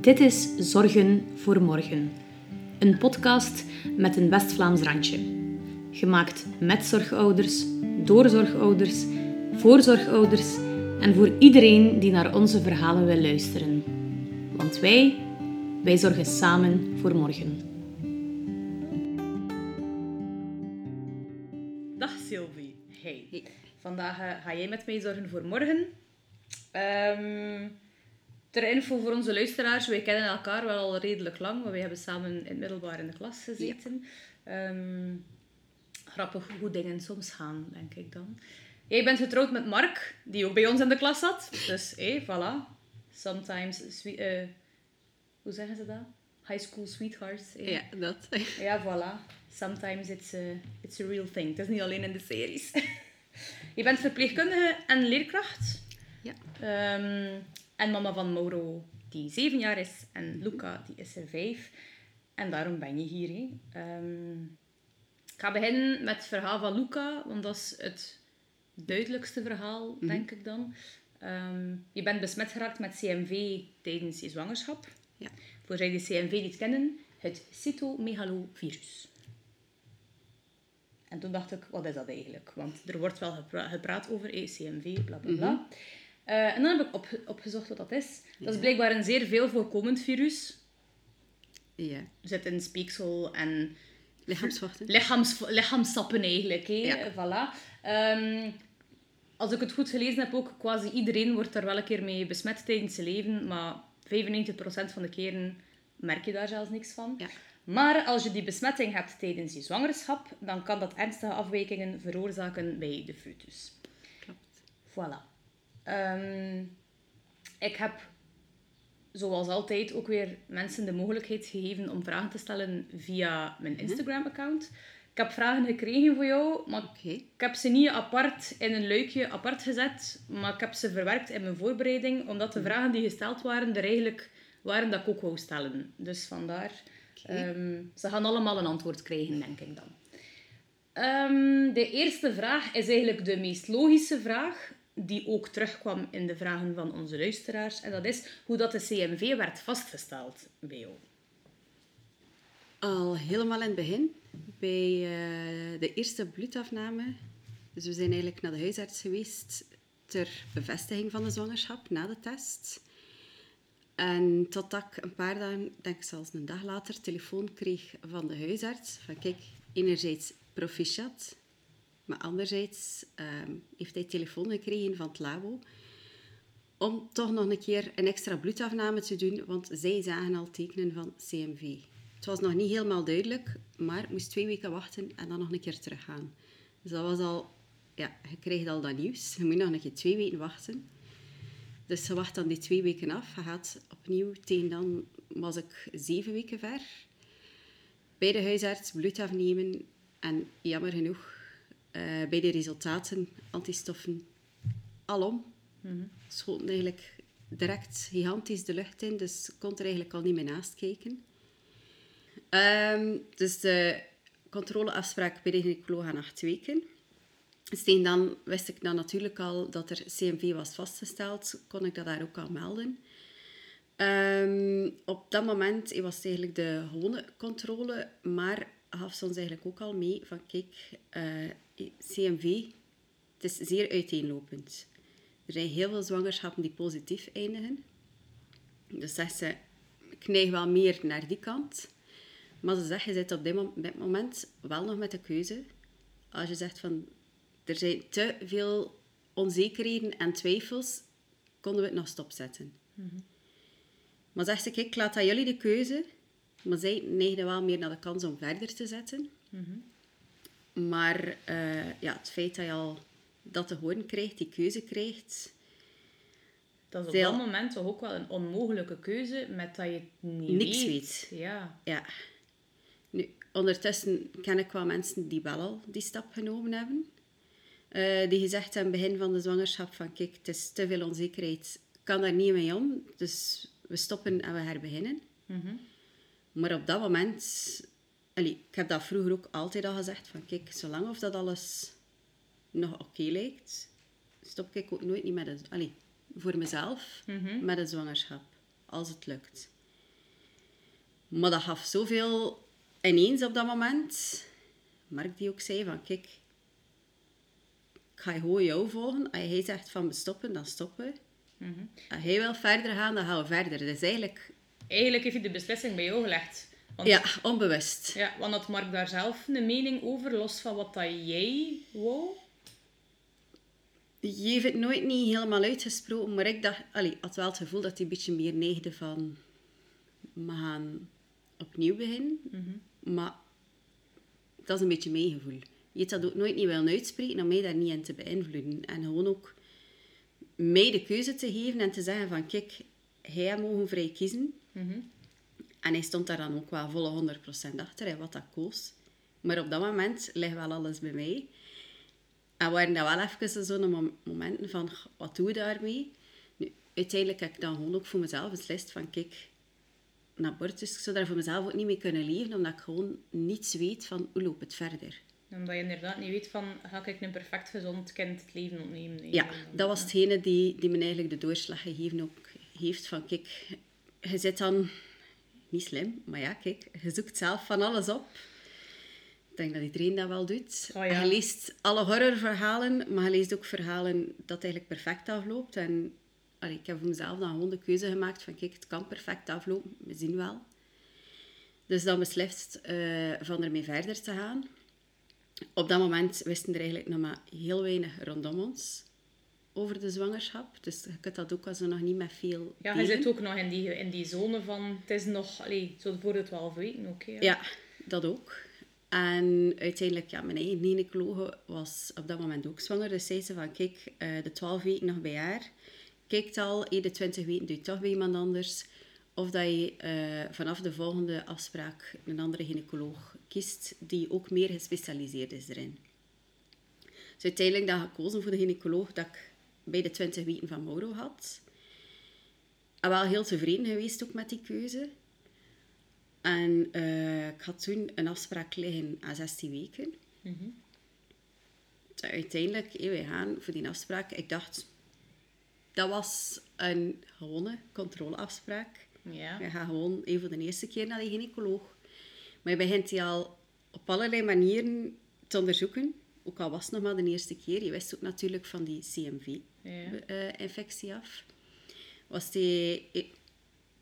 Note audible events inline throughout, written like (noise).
Dit is Zorgen voor Morgen, een podcast met een West-Vlaams randje. Gemaakt met zorgouders, door zorgouders, voor zorgouders en voor iedereen die naar onze verhalen wil luisteren. Want wij, wij zorgen samen voor morgen. Vandaag eh, ga jij met mij zorgen voor morgen. Ehm, ter info voor onze luisteraars, wij kennen elkaar wel al redelijk lang, maar wij hebben samen in het middelbaar in de klas gezeten. Ehm, grappig hoe dingen soms gaan, denk ik dan. Jij bent getrouwd met Mark, die ook bij ons in de klas zat. Dus, hé, voilà. Sometimes, sweet, eh, hoe zeggen ze dat? High school sweethearts. Ja, dat. Ja, voilà. Sometimes it's a, it's a real thing. Het is niet alleen in de series. Je bent verpleegkundige en leerkracht. Ja. Ehm, en mama van Mauro, die zeven jaar is. En Luca, die is er vijf. En daarom ben je hier. Ehm, ik ga beginnen met het verhaal van Luca, want dat is het duidelijkste verhaal, denk ik dan. Ehm, je bent besmet geraakt met CMV tijdens je zwangerschap. Ja. Voor zij die CMV niet kennen, het cytomegalovirus. En toen dacht ik, wat is dat eigenlijk? Want er wordt wel gepra- gepraat over eh, CMV, bla bla bla. Eh, en dan heb ik op, opgezocht wat dat is. Dat is blijkbaar een zeer veel voorkomend virus. Ja. Zit in speeksel en Lichaamsvachten. lichaams, lichaamsappen eigenlijk. Hè? Ja. Voilà. Ehm, als ik het goed gelezen heb, ook quasi iedereen wordt daar wel een keer mee besmet tijdens zijn leven. Maar 95% van de keren merk je daar zelfs niks van. Ja. Maar als je die besmetting hebt tijdens je zwangerschap, dan kan dat ernstige afwijkingen veroorzaken bij de foetus. Klopt. Voilà. Ehm, ik heb, zoals altijd, ook weer mensen de mogelijkheid gegeven om vragen te stellen via mijn Instagram-account. Ik heb vragen gekregen voor jou, maar ik heb ze niet apart in een luikje apart gezet, maar ik heb ze verwerkt in mijn voorbereiding, omdat de vragen die gesteld waren er eigenlijk waren dat ik ook wou stellen. Dus vandaar. Ehm, ze gaan allemaal een antwoord krijgen, denk ik dan. Ehm, de eerste vraag is eigenlijk de meest logische vraag, die ook terugkwam in de vragen van onze luisteraars. En dat is hoe dat de CMV werd vastgesteld bij jou. Al helemaal in het begin, bij eh, de eerste bloedafname. Dus we zijn eigenlijk naar de huisarts geweest ter bevestiging van de zwangerschap na de test. En totdat ik een paar dagen, denk ik zelfs een dag later, telefoon kreeg van de huisarts. Van kijk, enerzijds proficiat, maar anderzijds ehm, heeft hij telefoon gekregen van het labo om toch nog een keer een extra bloedafname te doen, want zij zagen al tekenen van CMV. Het was nog niet helemaal duidelijk, maar ik moest twee weken wachten en dan nog een keer teruggaan. Dus dat was al... Ja, je krijgt al dat nieuws. (laughs) Je moet nog een keer twee weken wachten. Dus je wacht dan die twee weken af. Je gaat opnieuw, tegen dan was ik zeven weken ver. Bij de huisarts bloed afnemen. En jammer genoeg, eh, bij de resultaten, antistoffen, alom. Schoten eigenlijk direct gigantisch de lucht in. Dus ik kon er eigenlijk al niet meer naast kijken. Ehm, dus de controleafspraak bij de gynaecoloog aan acht weken. Tegen dan wist ik dan natuurlijk al dat er CMV was vastgesteld. Kon ik dat daar ook al melden. Ehm, op dat moment was eigenlijk de gewone controle, maar gaf ze ons eigenlijk ook al mee van kijk, eh, CMV, het is zeer uiteenlopend. Er zijn heel veel zwangerschappen die positief eindigen. Dus zegt ze, ik neig wel meer naar die kant. Maar ze zegt, je zit op dit moment wel nog met de keuze. Als je zegt van, er zijn te veel onzekerheden en twijfels, konden we het nog stopzetten. Maar zegt ze, kijk, ik laat aan jullie de keuze. Maar zij neigde wel meer naar de kans om verder te zetten. Maar eh, ja, het feit dat je al dat te horen krijgt, die keuze krijgt... Dat is op dat moment toch ook wel een onmogelijke keuze, met dat je het niet Niks weet. weet. Ja. Ja. Nu, ondertussen ken ik wel mensen die wel al die stap genomen hebben. Eh, die gezegd hebben begin van de zwangerschap van kijk, het is te veel onzekerheid. Ik kan daar niet mee om. Dus we stoppen en we herbeginnen. Maar op dat moment... Allee, ik heb dat vroeger ook altijd al gezegd. Van kijk, zolang of dat alles nog oké lijkt, stop ik ook nooit niet met een... Allee, voor mezelf, Mhm. met een zwangerschap. Als het lukt. Maar dat gaf zoveel ineens op dat moment. Mark die ook zei van, kijk, ga gewoon jou volgen. Als hij zegt van we stoppen, dan stoppen we. Mhm. Als hij wil verder gaan, dan gaan we verder. Dus eigenlijk, Eigenlijk heeft hij de beslissing bij jou gelegd. Want, ja, onbewust. ja, want had Mark daar zelf een mening over, los van wat dat jij wou? Je heeft het nooit niet helemaal uitgesproken, maar ik dacht, allee, had wel het gevoel dat hij een beetje meer neigde van, we gaan opnieuw beginnen. Maar dat is een beetje mijn gevoel. Je hebt dat ook nooit niet willen uitspreken om mij daar niet in te beïnvloeden. En gewoon ook mij de keuze te geven en te zeggen van, kijk, hij mogen vrij kiezen. En hij stond daar dan ook wel volle 100% achter, hè, wat dat koos. Maar op dat moment ligt wel alles bij mij. En waren dat wel even zo'n mom- momenten van, "Goh, wat doen we daarmee? Nu, uiteindelijk heb ik dan gewoon ook voor mezelf beslist van, kijk, een abortus, ik zou daar voor mezelf ook niet mee kunnen leven, omdat ik gewoon niets weet van, hoe loopt het verder? Omdat je inderdaad niet weet van, ga ik een perfect gezond kind het leven ontnemen? Ja, dat was hetgene die, die me eigenlijk de doorslag gegeven ook heeft. Van kijk, je zit dan niet slim, maar ja, kijk, je zoekt zelf van alles op. Ik denk dat iedereen dat wel doet. Oh ja. En Je leest alle horrorverhalen, maar je leest ook verhalen dat het eigenlijk perfect afloopt. En allee, ik heb voor mezelf dan gewoon de keuze gemaakt van kijk, het kan perfect aflopen, we zien wel. Dus dan beslist eh, van ermee verder te gaan. Op dat moment wisten er eigenlijk nog maar heel weinig rondom ons over de zwangerschap. Dus je kunt dat ook als nog niet met veel Ja, je zit ook nog in die, in die zone van, het is nog, allee, zo voor de 12 weken ook. ja. Ja, dat ook. En uiteindelijk, ja, mijn eigen gynaecologe was op dat moment ook zwanger. Dus zei ze van, kijk, eh, de 12 weken nog bij haar. Kijk al, de 20 weken doe je toch bij iemand anders. Of dat je eh, vanaf de volgende afspraak een andere gynaecoloog kiest, die ook meer gespecialiseerd is erin. Dus uiteindelijk dan gekozen voor de gynaecoloog dat ik bij de 20 weken van Mauro had. En wel heel tevreden geweest ook met die keuze. En eh, ik had toen een afspraak liggen aan 16 weken. Dus uiteindelijk, eh, wij gaan voor die afspraak. Ik dacht, dat was een gewone controleafspraak. Ja. Je gaat gewoon even voor de eerste keer naar de gynaecoloog. Maar je begint die al op allerlei manieren te onderzoeken. Ook al was het nog maar de eerste keer. Je wist ook natuurlijk van die Ja. CMV-infectie af. Was die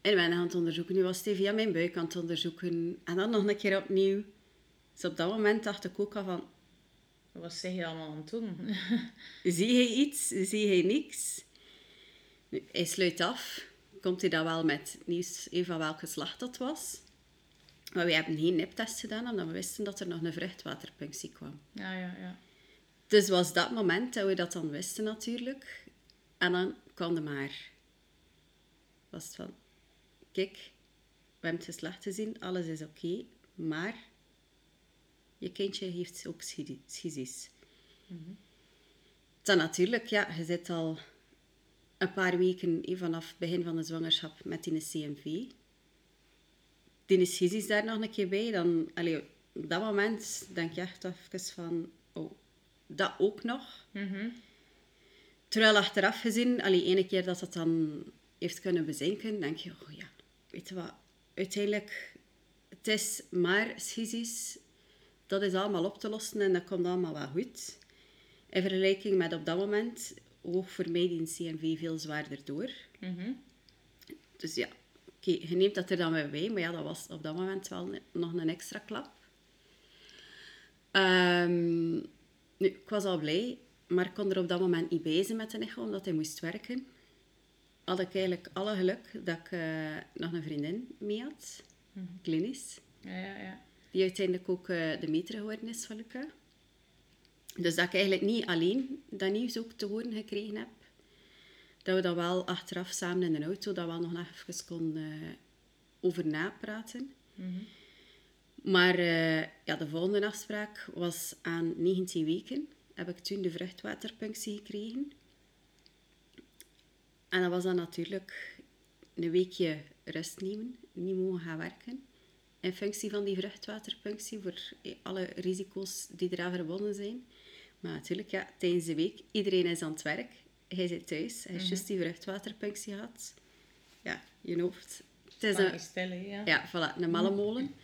in mijn aan het onderzoeken. Nu was die via mijn buik aan het onderzoeken. En dan nog een keer opnieuw. Dus op dat moment dacht ik ook al van... Wat zeg je allemaal aan het doen? (laughs) Zie hij iets? Zie hij niks? Nu, hij sluit af. Komt hij dan wel met nieuws eh, van welk geslacht dat was. Maar we hebben geen niptest gedaan, omdat we wisten dat er nog een vruchtwaterpunctie kwam. ja, ja, ja. Dus was dat moment dat we dat dan wisten natuurlijk. En dan kwam de maar. Was het van, kijk, we hebben het geslacht gezien, alles is oké, maar je kindje heeft ook schi- schisis. Dan natuurlijk, ja, je zit al een paar weken eh, vanaf het begin van de zwangerschap met die CMV. Die schisis daar nog een keer bij, dan, allee, op dat moment denk je echt even van, oh, dat ook nog. Terwijl achteraf gezien, allee, ene keer dat dat dan heeft kunnen bezinken, denk je, oh ja, weet je wat, uiteindelijk, het is maar schisis, dat is allemaal op te lossen en dat komt allemaal wel goed. In vergelijking met op dat moment, woog voor mij die CMV veel zwaarder door. Dus ja, oké, je neemt dat er dan weer bij, maar ja, dat was op dat moment wel nog een extra klap. Ehm, nu, ik was al blij, maar ik kon er op dat moment niet bij zijn met de echo, omdat hij moest werken. Had ik eigenlijk alle geluk dat ik eh, nog een vriendin mee had, klinisch, Ja, ja, ja. die uiteindelijk ook eh, de meter geworden is van Luca. Dus dat ik eigenlijk niet alleen dat nieuws ook te horen gekregen heb. Dat we dat wel achteraf samen in de auto, dat we wel nog even konden eh, over napraten. Maar eh, ja, de volgende afspraak was aan 19 weken. Heb ik toen de vruchtwaterpunctie gekregen. En dat was dan natuurlijk een weekje rust nemen, niet mogen gaan werken. In functie van die vruchtwaterpunctie, voor alle risico's die eraan verbonden zijn. Maar natuurlijk, ja, tijdens de week, iedereen is aan het werk. Hij zit thuis, hij heeft juist die vruchtwaterpunctie gehad. Ja, je hoofd. Het is een, ja. ja, voilà, een mallenmolen.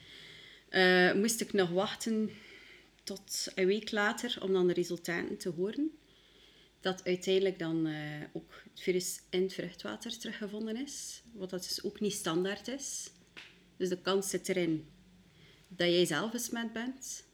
Eh, moest ik nog wachten tot een week later om dan de resultaten te horen. Dat uiteindelijk dan eh, ook het virus in het vruchtwater teruggevonden is. Wat dat dus ook niet standaard is. Dus de kans zit erin dat jij zelf besmet bent.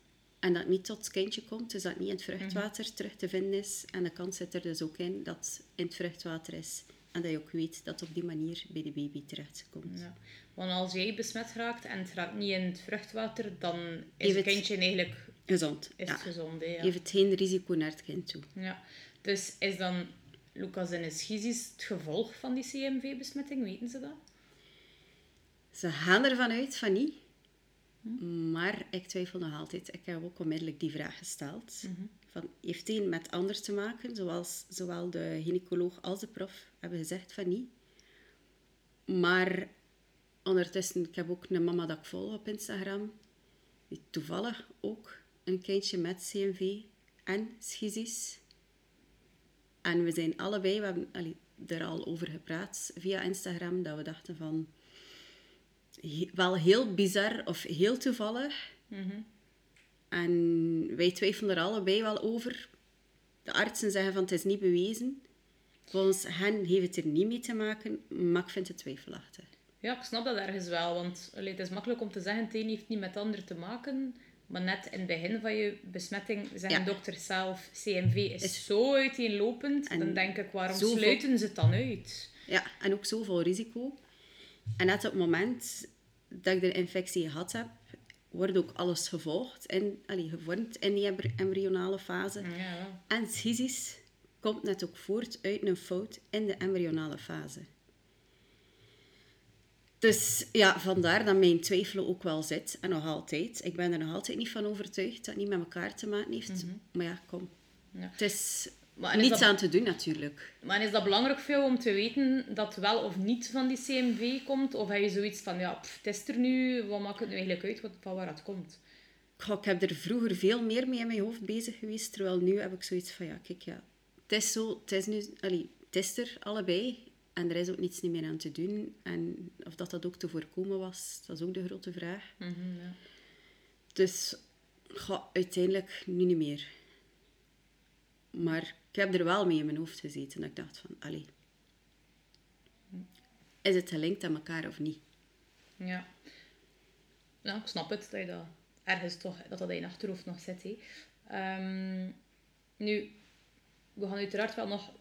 En dat het niet tot het kindje komt, dus dat het niet in het vruchtwater terug te vinden is. En de kans zit er dus ook in dat het in het vruchtwater is. En dat je ook weet dat het op die manier bij de baby terechtkomt. Ja. Want als jij besmet raakt en het raakt niet in het vruchtwater, dan is het kindje eigenlijk Gezond. is ja. gezond. Hè, ja. Heeft het geen risico naar het kind toe. Ja. Dus is dan Lucas en Eschisis het gevolg van die CMV-besmetting? Weten ze dat? Ze gaan ervan uit van niet. Maar ik twijfel nog altijd. Ik heb ook onmiddellijk die vraag gesteld. Van, heeft een met ander te maken? Zoals zowel de gynaecoloog als de prof hebben gezegd van niet. Maar ondertussen, ik heb ook een mama dat ik volg op Instagram. Die toevallig ook een kindje met CMV en schizis. En we zijn allebei, we hebben allee, er al over gepraat via Instagram, dat we dachten van wel heel bizar of heel toevallig. En wij twijfelen er allebei wel over. De artsen zeggen van het is niet bewezen. Volgens hen heeft het er niet mee te maken, maar ik vind het twijfelachtig. Ja, ik snap dat ergens wel. Want allee, het is makkelijk om te zeggen, het een heeft niet met het ander te maken. Maar net in het begin van je besmetting zeggen Ja. dokters zelf, CMV is, zo uiteenlopend. En dan denk ik, waarom zoveel- sluiten ze het dan uit? Ja, en ook zoveel risico. En net op het moment dat ik de infectie gehad heb, wordt ook alles gevolgd en allee, gevormd in die embry- embryonale fase. Ja. En schizis komt net ook voort uit een fout in de embryonale fase. Dus ja, vandaar dat mijn twijfelen ook wel zit. En nog altijd. Ik ben er nog altijd niet van overtuigd dat het niet met elkaar te maken heeft. Maar ja, kom. Ja. Het is Maar niets dat- aan te doen natuurlijk. Maar is dat belangrijk voor jou om te weten dat wel of niet van die CMV komt? Of heb je zoiets van, ja, pff, het is er nu, wat maakt het nu eigenlijk uit wat, van waar het komt? Goh, ik heb er vroeger veel meer mee in mijn hoofd bezig geweest. Terwijl nu heb ik zoiets van, ja, kijk, ja. Het is zo, het is nu... Allee, het is er, allebei. En er is ook niets niet meer aan te doen. En of dat dat ook te voorkomen was, dat is ook de grote vraag. Mhm, ja. Dus goh, uiteindelijk nu niet meer. Maar ik heb er wel mee in mijn hoofd gezeten. Dat ik dacht van, allee. Is het gelinkt aan elkaar of niet? Ja. Nou, ik snap het, dat je dat ergens toch, dat dat in je achterhoofd nog zit. Ehm, nu, we gaan uiteraard wel nog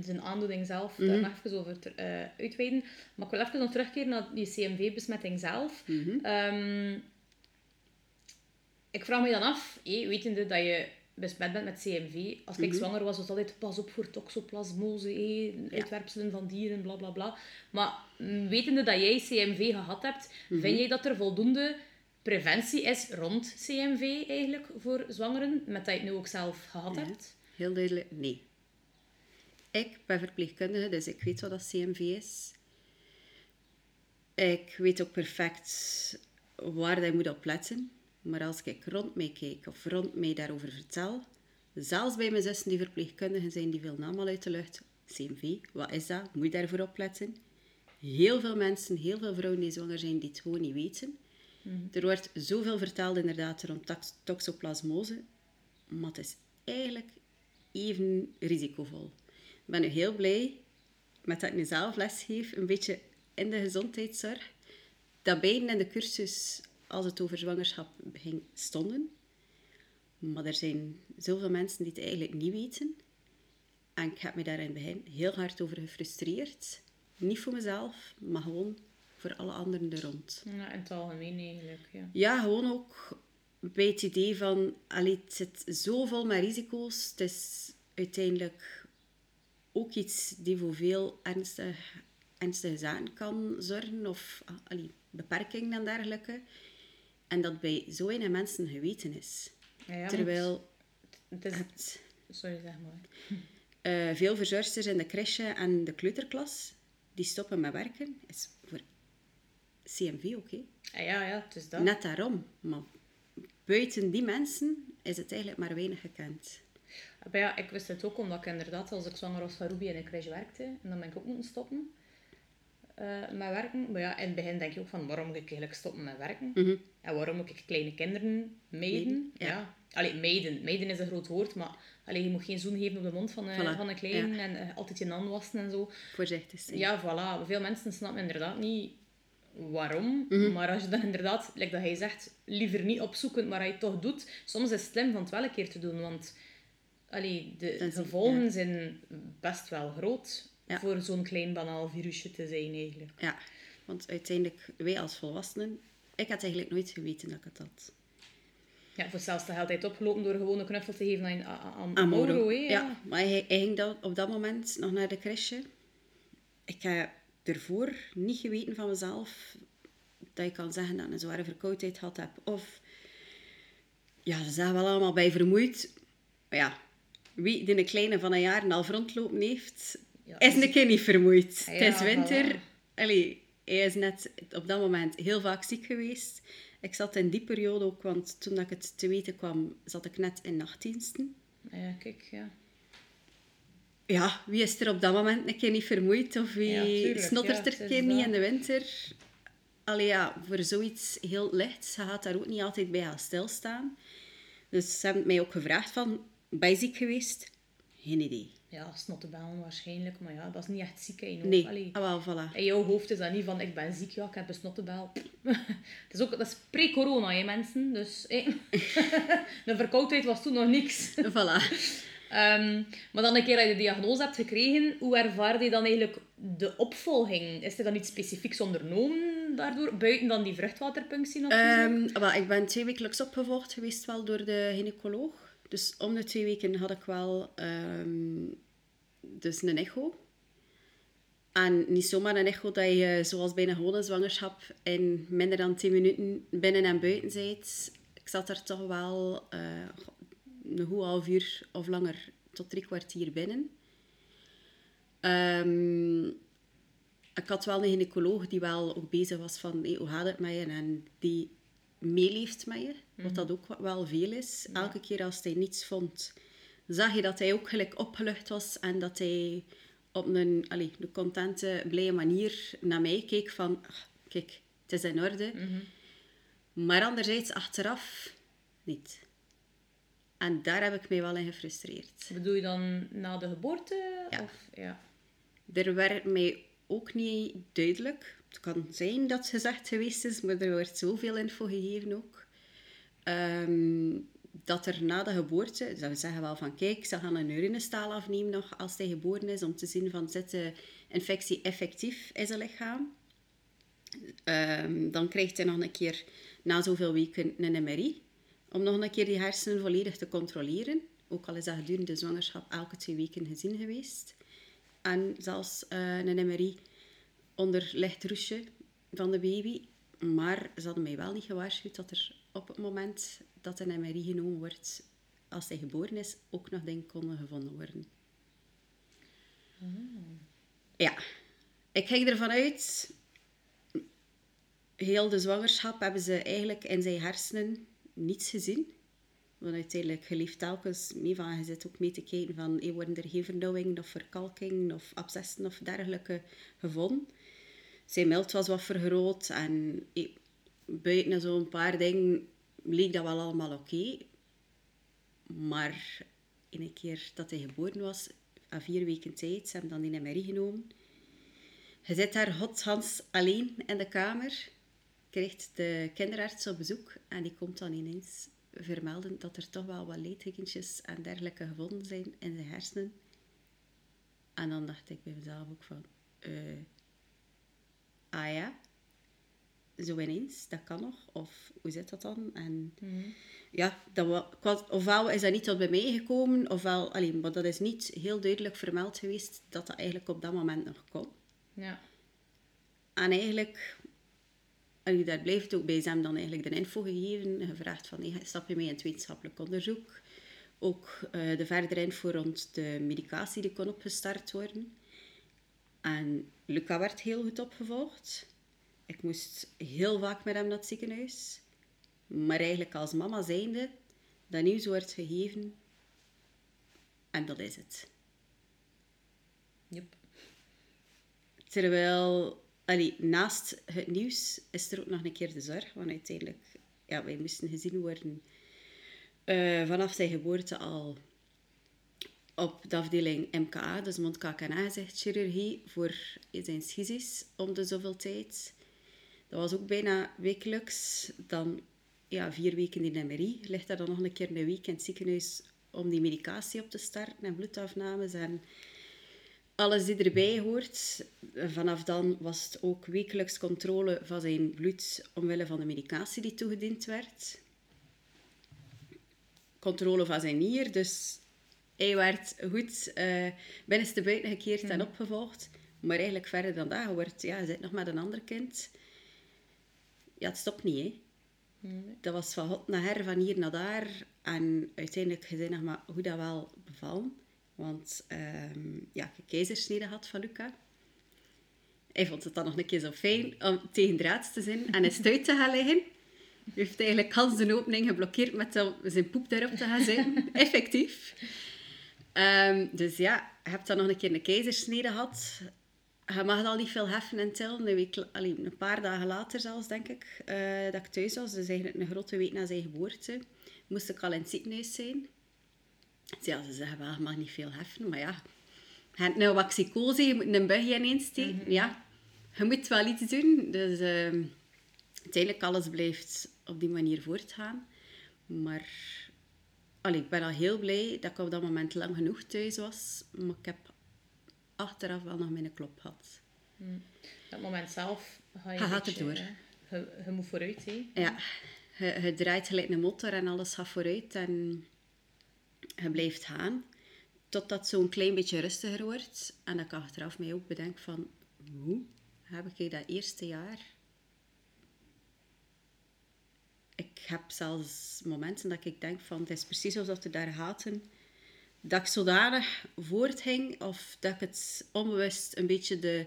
zijn aandoening zelf daar nog even over eh, uitweiden. Maar ik wil even nog terugkeren naar die CMV-besmetting zelf. Ehm, ik vraag me dan af, hé, wetende dat je besmet bent met CMV, als ik zwanger was, was het altijd pas op voor toxoplasmose, hé, uitwerpselen van dieren, bla bla bla. Maar mm, wetende dat jij CMV gehad hebt, vind jij dat er voldoende preventie is rond CMV eigenlijk voor zwangeren, met dat je het nu ook zelf gehad Ja. hebt? Heel duidelijk, nee. Ik ben verpleegkundige, dus ik weet wat dat CMV is. Ik weet ook perfect waar je moet op letten. Maar als ik rond mij kijk of rond mij daarover vertel, zelfs bij mijn zussen die verpleegkundigen zijn, die veel allemaal uit de lucht. CMV, wat is dat? Moet je daarvoor opletten? Heel veel mensen, heel veel vrouwen die zwanger zijn, die het gewoon niet weten. Er wordt zoveel verteld inderdaad rond tox- toxoplasmose, maar het is eigenlijk even risicovol. Ik ben nu heel blij met dat ik nu zelf lesgeef, een beetje in de gezondheidszorg, dat beiden in de cursus, als het over zwangerschap ging, stonden. Maar er zijn zoveel mensen die het eigenlijk niet weten. En ik heb me daar in het begin heel hard over gefrustreerd. Niet voor mezelf, maar gewoon voor alle anderen er rond. Ja, in het algemeen eigenlijk, ja. Ja, gewoon ook bij het idee van, allee, het zit zo vol met risico's. Het is uiteindelijk ook iets die voor veel ernstig, ernstige zaken kan zorgen, of allee, beperkingen en dergelijke. En dat bij zo weinig mensen geweten is. Ja, ja, Terwijl Het is... het, Sorry, zeg maar. (laughs) eh, veel verzorgsters in de crèche en de kleuterklas, die stoppen met werken, is voor CMV oké. Ah, ja, ja, het is dat. Net daarom. Maar buiten die mensen is het eigenlijk maar weinig gekend. Maar ja, ik wist het ook omdat ik inderdaad, als ik zwanger was van Ruby in een crash werkte, en dan ben ik ook moeten stoppen eh, met werken. Maar ja, in het begin denk je ook van, waarom moet ik eigenlijk stoppen met werken? En waarom moet ik kleine kinderen meiden? Ja. ja. Allee, meiden. Meiden is een groot woord, maar allee, je moet geen zoen geven op de mond van, een Voilà, van een kleine en eh, altijd je handen wassen en zo. Voorzichtig zijn. Ja, voilà. Veel mensen snappen inderdaad niet waarom. Mhm. Maar als je dan inderdaad, like dat hij zegt, liever niet opzoeken, maar hij het toch doet, soms is het slim van het wel een keer te doen. Want allee, de gevolgen ja. zijn best wel groot Ja. voor zo'n klein banaal virusje te zijn eigenlijk. Ja, want uiteindelijk, wij als volwassenen, ik had eigenlijk nooit geweten dat ik het had. Ja, voor hetzelfde geld hij het opgelopen door gewoon een knuffel te geven aan, aan, aan hè, ja. ja. maar hij, hij ging dan op dat moment nog naar de crèche. Ik heb ervoor niet geweten van mezelf dat ik kan zeggen dat ik een zware verkoudheid had heb. Of, ja, ze zijn wel allemaal bij vermoeid. Maar ja, wie die een kleine van een jaar en al rondlopen heeft, Ja, is een keer niet vermoeid. Ja, het is winter. voilà. Allee, hij is net op dat moment heel vaak ziek geweest. Ik zat in die periode ook, want toen dat ik het te weten kwam, zat ik net in nachtdiensten. Ja, kijk, ja. Ja, wie is er op dat moment een keer niet vermoeid? Of wie Ja, tuurlijk, snottert ja, er een keer niet in de winter? Allee ja, voor zoiets heel licht, ze gaat daar ook niet altijd bij gaan stilstaan. Dus ze hebben mij ook gevraagd van, ben je ziek geweest? Geen idee. Ja, snottebellen waarschijnlijk, maar ja, dat is niet echt ziek in hoofd. Nee, Allee. ah, wel, voilà. In jouw hoofd is dat niet van, ik ben ziek, ja, ik heb een snottebel. (laughs) het is ook, dat is pre-corona, hè, mensen. Dus, (laughs) de verkoudheid was toen nog niks. (laughs) voilà. Ehm, maar dan een keer dat je de diagnose hebt gekregen, hoe ervaarde je dan eigenlijk de opvolging? Is er dan iets specifieks ondernomen daardoor, buiten dan die vruchtwaterpunctie natuurlijk? Ehm, ik ben twee wekelijks opgevolgd geweest wel door de gynaecoloog. Dus om de twee weken had ik wel ehm, dus een echo. En niet zomaar een echo dat je, zoals bij een gewone zwangerschap, in minder dan 10 minuten binnen en buiten bent. Ik zat er toch wel eh, een goed half uur of langer tot drie kwartier binnen. Ehm, ik had wel een gynaecoloog die wel ook bezig was van hey, hoe gaat het met je en die meeleeft met je, wat dat ook wel veel is. Elke keer als hij niets vond, zag je dat hij ook gelijk opgelucht was en dat hij op een, allee, een contente, blije manier naar mij keek van "Ah, kijk, het is in orde. Maar anderzijds achteraf niet. En daar heb ik mij wel in gefrustreerd. Bedoel je dan na de geboorte? Ja. Of, ja. Er werd mij ook niet duidelijk. Het kan zijn dat het gezegd geweest is, maar er werd zoveel info gegeven ook. Ehm, dat er na de geboorte, ze zeggen wel van kijk, ze gaan een urinestaal afnemen nog als hij geboren is, om te zien van zit de infectie effectief in zijn lichaam. Ehm, dan krijgt hij nog een keer na zoveel weken een MRI, om nog een keer die hersenen volledig te controleren. Ook al is dat gedurende de zwangerschap elke twee weken gezien geweest. En zelfs eh, een MRI onder licht roesje van de baby. Maar ze hadden mij wel niet gewaarschuwd dat er op het moment dat een MRI genomen wordt, als hij geboren is, ook nog dingen konden gevonden worden. Ja, ik ging ervan uit, heel de zwangerschap hebben ze eigenlijk in zijn hersenen niets gezien. Want uiteindelijk, je leeft telkens mee van, je zit ook mee te kijken van, hey, worden er geen vernauwingen of verkalking of abscessen of dergelijke gevonden. Zijn mild was wat vergroot en hey, buiten zo'n paar dingen leek dat wel allemaal oké. Maar in een keer dat hij geboren was, aan vier weken tijd, ze hebben dan die MRI genomen. Je zit daar godshands alleen in de kamer, krijgt de kinderarts op bezoek en die komt dan ineens vermelden dat er toch wel wat littekentjes en dergelijke gevonden zijn in zijn hersenen. En dan dacht ik bij mezelf ook van, eh, ah ja, zo ineens, dat kan nog. Of hoe zit dat dan? En ja, dat was- ofwel is dat niet tot bij mij gekomen, ofwel, allee, maar dat is niet heel duidelijk vermeld geweest dat dat eigenlijk op dat moment nog kon. Ja. En eigenlijk, allee, daar blijft het ook bij. Ze dan eigenlijk de info gegeven, gevraagd van, hey, stap je mee in het wetenschappelijk onderzoek? Ook eh, de verdere info rond de medicatie die kon opgestart worden. En Luca werd heel goed opgevolgd. Ik moest heel vaak met hem naar het ziekenhuis. Maar eigenlijk als mama zijnde, dat nieuws wordt gegeven, En dat is het. Yep. Terwijl, allee, naast het nieuws is er ook nog een keer de zorg. Want uiteindelijk, ja, wij moesten gezien worden eh, vanaf zijn geboorte al op de afdeling MKA, dus mondkaak- en aangezichtchirurgie, voor zijn schisis om de zoveel tijd. Dat was ook bijna wekelijks. Dan ja, vier weken in MRI. Ligt daar dan nog een keer een week in het ziekenhuis om die medicatie op te starten en bloedafnames en alles die erbij hoort. Vanaf dan was het ook wekelijks controle van zijn bloed omwille van de medicatie die toegediend werd. Controle van zijn nier, dus hij werd goed uh, binnenste buiten gekeerd en opgevolgd. Maar eigenlijk verder dan dat, wordt, ja, zit nog met een ander kind. Ja, het stopt niet, hè. Dat was van hot naar her, van hier naar daar. En uiteindelijk gezien nog maar hoe dat wel bevallen. Want um, ja, ik keizersnede had van Luca. Hij vond het dan nog een keer zo fijn om tegen draad te zijn en is uit te gaan liggen. Hij heeft eigenlijk kans de opening geblokkeerd met zijn poep daarop te gaan zitten. (laughs) Effectief. Um, dus ja, je hebt dan nog een keer een keizersnede gehad. Je mag al niet veel heffen en tillen. Een, week, allee, een paar dagen later zelfs, denk ik, uh, dat ik thuis was. Dus eigenlijk een grote week na zijn geboorte. Moest ik al in het ziekenhuis zijn. Ja, ze zeggen wel, je mag niet veel heffen. Maar ja, je hebt nou waxicose, je moet een bugje ineens steken. Mm -hmm. Ja, je moet wel iets doen. Dus uh, uiteindelijk alles blijft op die manier voortgaan. Maar allee, ik ben al heel blij dat ik op dat moment lang genoeg thuis was. Maar ik heb achteraf wel nog mijn klop gehad. Mm. Dat moment zelf ga je, je gaat er door. Je, je, moet vooruit, hè? Ja, je, je, draait gelijk een motor en alles gaat vooruit en je blijft gaan. Totdat het zo'n klein beetje rustiger wordt. En dat ik achteraf mij ook bedenk van... Hoe heb ik dat eerste jaar... Ik heb zelfs momenten dat ik denk van... Het is precies alsof er daar gaten dat ik zodanig voortging of dat ik het onbewust een beetje de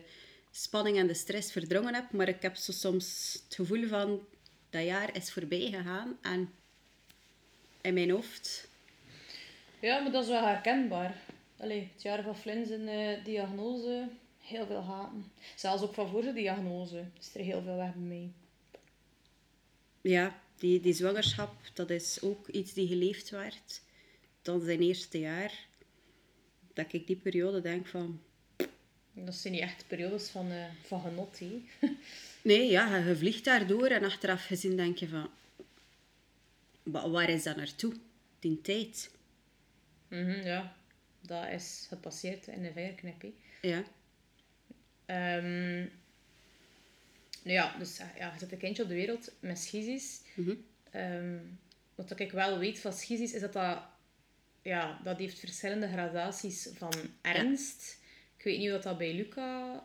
spanning en de stress verdrongen heb. Maar ik heb zo soms het gevoel van dat jaar is voorbij gegaan en in mijn hoofd. Ja, maar dat is wel herkenbaar. Allee, het jaar van Flins en uh, diagnose, heel veel gaten. Zelfs ook van voor de diagnose is er heel veel weg mij. Ja, die, die zwangerschap, dat is ook iets die geleefd werd dan zijn eerste jaar, dat ik die periode denk van... Dat zijn niet echt periodes van, uh, van genot, hè? (laughs) nee, ja, je vliegt daardoor en achteraf gezien denk je van... Waar is dat naartoe? Die tijd. Mm -hmm, ja, dat is gepasseerd in een vingerknip, hè? Ja. Um, nou ja, dus ja, je zet een kindje op de wereld met schisis. Mm -hmm. um, wat ik wel weet van schisis, is dat dat ja, dat heeft verschillende gradaties van ernst. Ja. Ik weet niet wat dat bij Luca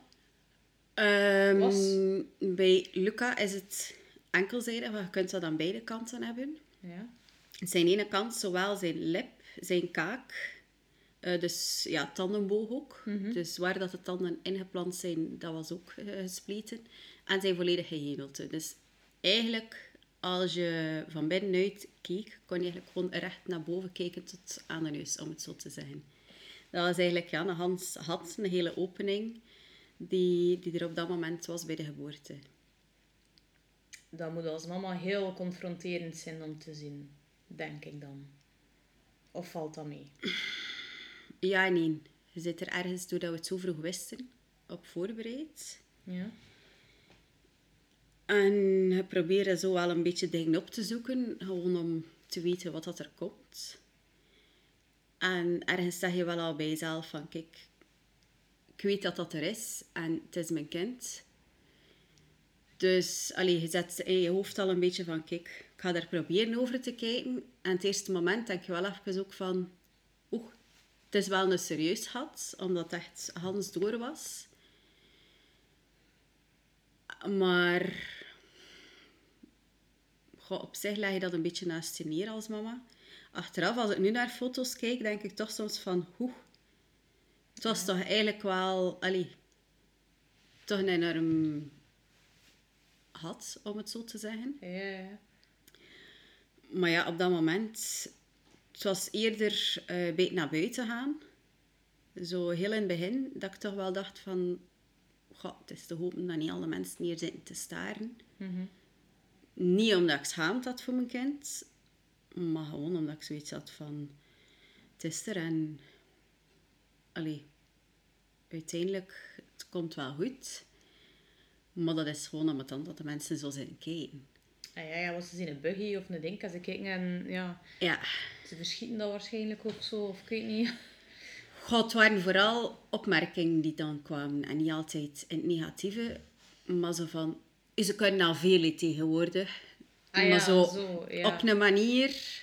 um, was. Bij Luca is het enkelzijdig, want je kunt dat aan beide kanten hebben. Ja. Zijn ene kant, zowel zijn lip, zijn kaak, uh, dus ja, tandenboog ook. Mm -hmm. Dus waar dat de tanden ingeplant zijn, dat was ook uh, gespleten. En zijn volledig gehemelte. Dus eigenlijk als je van binnenuit keek, kon je eigenlijk gewoon recht naar boven kijken tot aan de neus, om het zo te zeggen. Dat was eigenlijk, ja, een Hans had een hele opening die, die er op dat moment was bij de geboorte. Dat moet als mama heel confronterend zijn om te zien, denk ik dan. Of valt dat mee? Ja, nee. Je zit er ergens, doordat we het zo vroeg wisten, op voorbereid. Ja. En je probeert zo wel een beetje dingen op te zoeken, gewoon om te weten wat dat er komt. En ergens zeg je wel al bij jezelf van, kijk, ik weet dat dat er is en het is mijn kind. Dus allee, je zet in je hoofd al een beetje van, kijk, ik ga daar proberen over te kijken. En het eerste moment denk je wel even ook van, oeh, het is wel een serieus gat, omdat het echt Hans door was. Maar goh, op zich leg je dat een beetje naast je neer als mama. Achteraf, als ik nu naar foto's kijk, denk ik toch soms van... Hoe? Het was ja. toch eigenlijk wel... Allee, toch een enorm had, om het zo te zeggen. Ja, ja. Maar ja, op dat moment Het was eerder eh een beetje naar buiten gaan. Zo heel in het begin, dat ik toch wel dacht van... "Goh, het is te hopen dat niet alle mensen hier zitten te staren. Niet omdat ik schaamte had voor mijn kind, maar gewoon omdat ik zoiets had van... Het is er en... Allee, uiteindelijk, het komt wel goed. Maar dat is gewoon omdat dan dat de mensen zo zijn kijken. Ah, ja, ja, was ze in een buggy of een ding als ze kijken en ja, Ja, ze verschieten dat waarschijnlijk ook zo, of ik weet niet. Goh, het waren vooral opmerkingen die dan kwamen. En niet altijd in het negatieve, maar zo van... Ze kunnen al veel tegenwoordig. Ah maar zo, zo, ja. op een manier...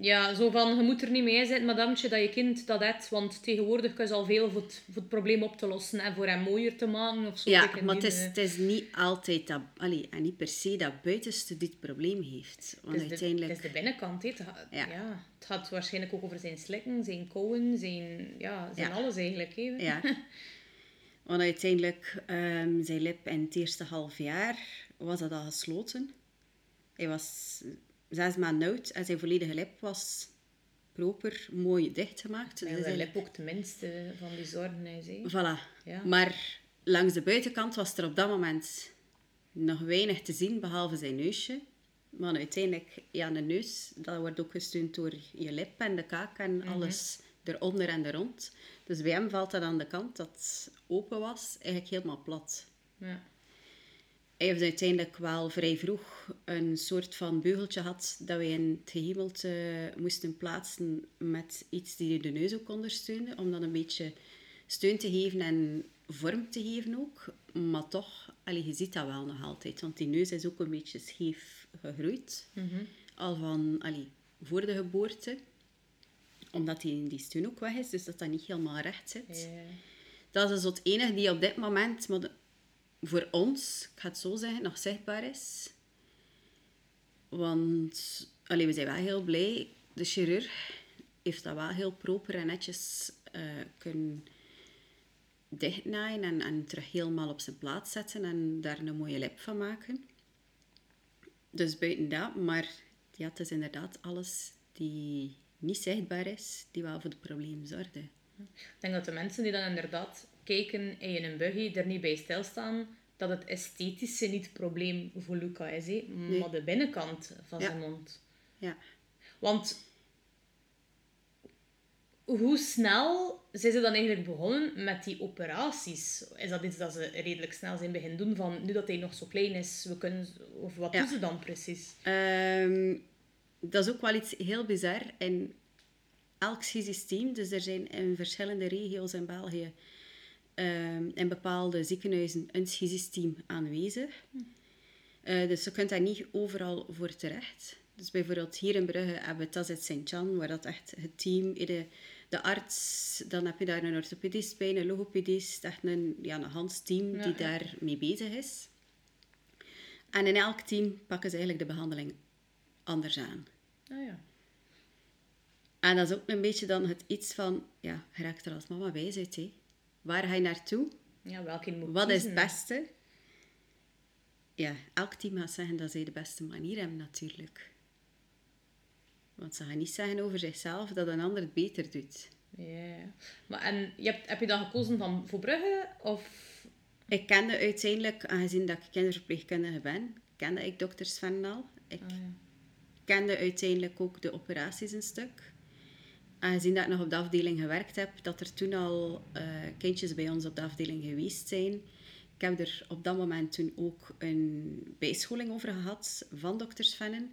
Ja, zo van, je moet er niet mee zijn, madamtje, dat je kind dat hebt, want tegenwoordig kun je al veel voor het, voor het probleem op te lossen en voor hem mooier te maken of zo. Ja, maar het is, eh, het is niet altijd dat... Allee, en niet per se dat buitenste dit probleem heeft. Want Het is, de, uiteindelijk... het is de binnenkant. hè. Het, gaat, Ja. ja. het gaat waarschijnlijk ook over zijn slikken, zijn kauwen, zijn, ja, zijn Ja. alles eigenlijk. Hè. Ja. (laughs) Want uiteindelijk, ehm, zijn lip in het eerste half jaar was dat al gesloten. Hij was zes maanden oud en zijn volledige lip was proper, mooi dichtgemaakt. Dus is zijn eigenlijk- lip ook de minste van die zorgenhuis. hè. Voilà. Ja. Maar langs de buitenkant was er op dat moment nog weinig te zien, behalve zijn neusje. Maar uiteindelijk, ja, een neus, dat wordt ook gesteund door je lip en de kaak en Mhm. alles eronder en er rond. Dus bij hem valt dat aan de kant dat open was, eigenlijk helemaal plat. Ja. Hij heeft uiteindelijk wel vrij vroeg een soort van beugeltje gehad dat wij in het gehemelte moesten plaatsen met iets die de neus ook ondersteunde, om dan een beetje steun te geven en vorm te geven ook. Maar toch, allee, je ziet dat wel nog altijd, want die neus is ook een beetje scheef gegroeid. Al van allee, voor de geboorte. Omdat die, die steun ook weg is, dus dat dat niet helemaal recht zit. Dat is dus het enige die op dit moment maar voor ons, ik ga het zo zeggen, nog zichtbaar is. Want allee, we zijn wel heel blij. De chirurg heeft dat wel heel proper en netjes eh, kunnen dichtnaaien en, terug helemaal op zijn plaats zetten en daar een mooie lip van maken. Dus buiten dat, maar ja, het is inderdaad alles die niet zichtbaar is, die wel voor het probleem zorgde. Ik denk dat de mensen die dan inderdaad kijken in een buggy er niet bij stilstaan dat het esthetische niet het probleem voor Luca is, maar de binnenkant van Ja. zijn mond. Ja. Want hoe snel zijn ze dan eigenlijk begonnen met die operaties? Is dat iets dat ze redelijk snel zijn beginnen doen van nu dat hij nog zo klein is, we kunnen, of wat Ja. doen ze dan precies? Ehm, dat is ook wel iets heel bizar. In elk systeem, dus er zijn in verschillende regio's in België ehm, in bepaalde ziekenhuizen een systeem aanwezig. Eh, dus je kunt daar niet overal voor terecht. Dus bijvoorbeeld hier in Brugge hebben we Tazet Sint-Jan, waar dat echt het team, de, de arts, dan heb je daar een orthopedist bij, een logopedist, echt een, ja, een Hans team die ja. daar mee bezig is. En in elk team pakken ze eigenlijk de behandeling anders aan. Ah ja. En dat is ook een beetje dan het iets van, ja, je raakt er als mama wijs uit. Hè. Waar ga je naartoe? Ja, welke moet Wat is het beste? Ja, elk team gaat zeggen dat zij de beste manier hebben natuurlijk. Want ze gaan niet zeggen over zichzelf dat een ander het beter doet. Ja. Maar en je hebt, heb je dan gekozen van voor Brugge? Of... Ik kende uiteindelijk, aangezien dat ik kinderverpleegkundige ben, kende ik dokter Sven al. Ik ja. kende uiteindelijk ook de operaties een stuk. Aangezien dat ik nog op de afdeling gewerkt heb, dat er toen al eh, kindjes bij ons op de afdeling geweest zijn. Ik heb er op dat moment toen ook een bijscholing over gehad van dokter Svennen.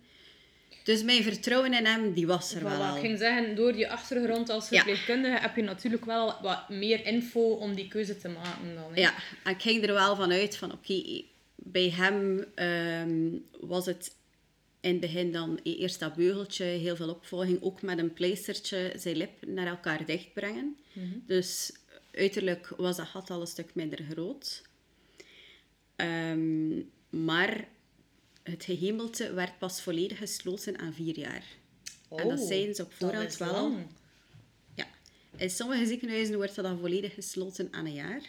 Dus mijn vertrouwen in hem, die was er Voilà, wel al. ik ging zeggen, door je achtergrond als Ja. verpleegkundige heb je natuurlijk wel wat meer info om die keuze te maken dan. hè. Ja, en ik ging er wel van uit van oké, bij hem ehm, was het in het begin dan eerst dat beugeltje, heel veel opvolging, ook met een pleistertje zijn lip naar elkaar dichtbrengen. Dus uiterlijk was dat gat al een stuk minder groot. Ehm, maar het gehemelte werd pas volledig gesloten aan vier jaar. en dat Oh, zijn ze op voorhand is wel. lang. Ja, in sommige ziekenhuizen wordt dat dan volledig gesloten aan een jaar.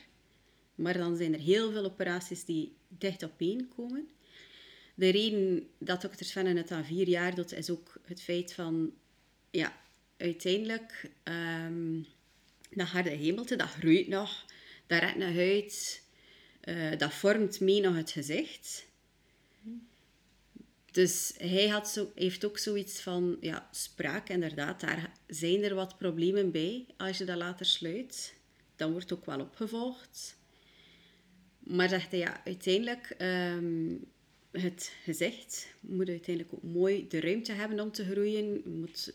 Maar dan zijn er heel veel operaties die dicht op één komen. De reden dat dokter Svennen het aan vier jaar doet, is ook het feit van... ja, uiteindelijk, ehm dat harde hemelte, dat groeit nog. Dat redt nog uit. eh, dat vormt mee nog het gezicht. Dus hij had zo, heeft ook zoiets van, ja, spraak inderdaad, daar zijn er wat problemen bij als je dat later sluit. Dan wordt ook wel opgevolgd. Maar zegt hij, ja, uiteindelijk, ehm, het gezicht moet uiteindelijk ook mooi de ruimte hebben om te groeien. Moet